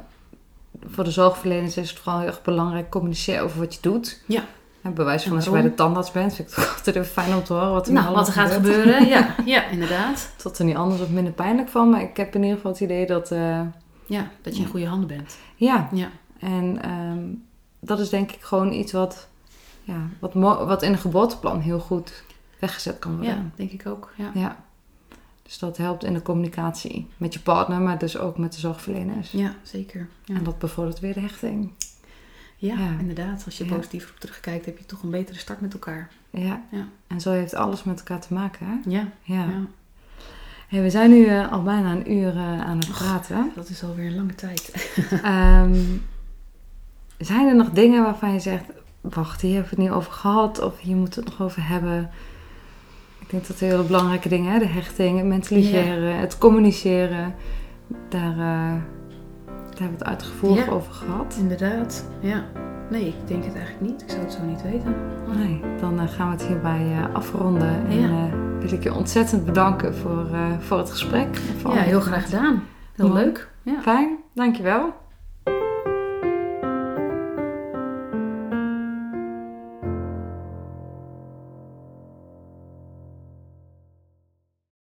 voor de zorgverleners is het vooral heel erg belangrijk communiceren over wat je doet. Ja. En bewijs van als je bij de tandarts bent, vind ik het altijd even fijn om te horen wat er Nou, wat er gaat gebeuren, ja, ja, inderdaad. Tot er niet anders of minder pijnlijk van, maar ik heb in ieder geval het idee dat, eh, Ja, dat je in goede handen bent. ja, Ja, en ehm, dat is denk ik gewoon iets wat, ja, wat, wat in een geboorteplan heel goed weggezet kan worden. ja denk ik ook. Ja. Ja. Dus dat helpt in de communicatie met je partner, maar dus ook met de zorgverleners. ja, zeker. Ja. En dat bevordert weer de hechting. Ja, Ja. inderdaad. Als je positief op terugkijkt, heb je toch een betere start met elkaar. Ja. Ja. En zo heeft alles met elkaar te maken. Hè? Ja, Ja. ja. Hey, we zijn nu eh, al bijna een uur eh, aan het praten. dat is alweer een lange tijd. Ehm, zijn er nog dingen waarvan je zegt: Wacht, hier hebben we het niet over gehad, of hier moeten we het nog over hebben? Ik denk dat hele belangrijke dingen, hè? de hechting, het mentaliseren, het communiceren, daar, eh, daar hebben we het uitgevoerd Ja. over gehad. Inderdaad, ja. Nee, ik denk het eigenlijk niet. Ik zou het zo niet weten. Nee, dan eh, gaan we het hierbij eh, afronden. En Ja. wil ik je ontzettend bedanken voor, voor het gesprek. voor Ja, heel graag gedaan. Heel leuk. Ja. Fijn, dankjewel.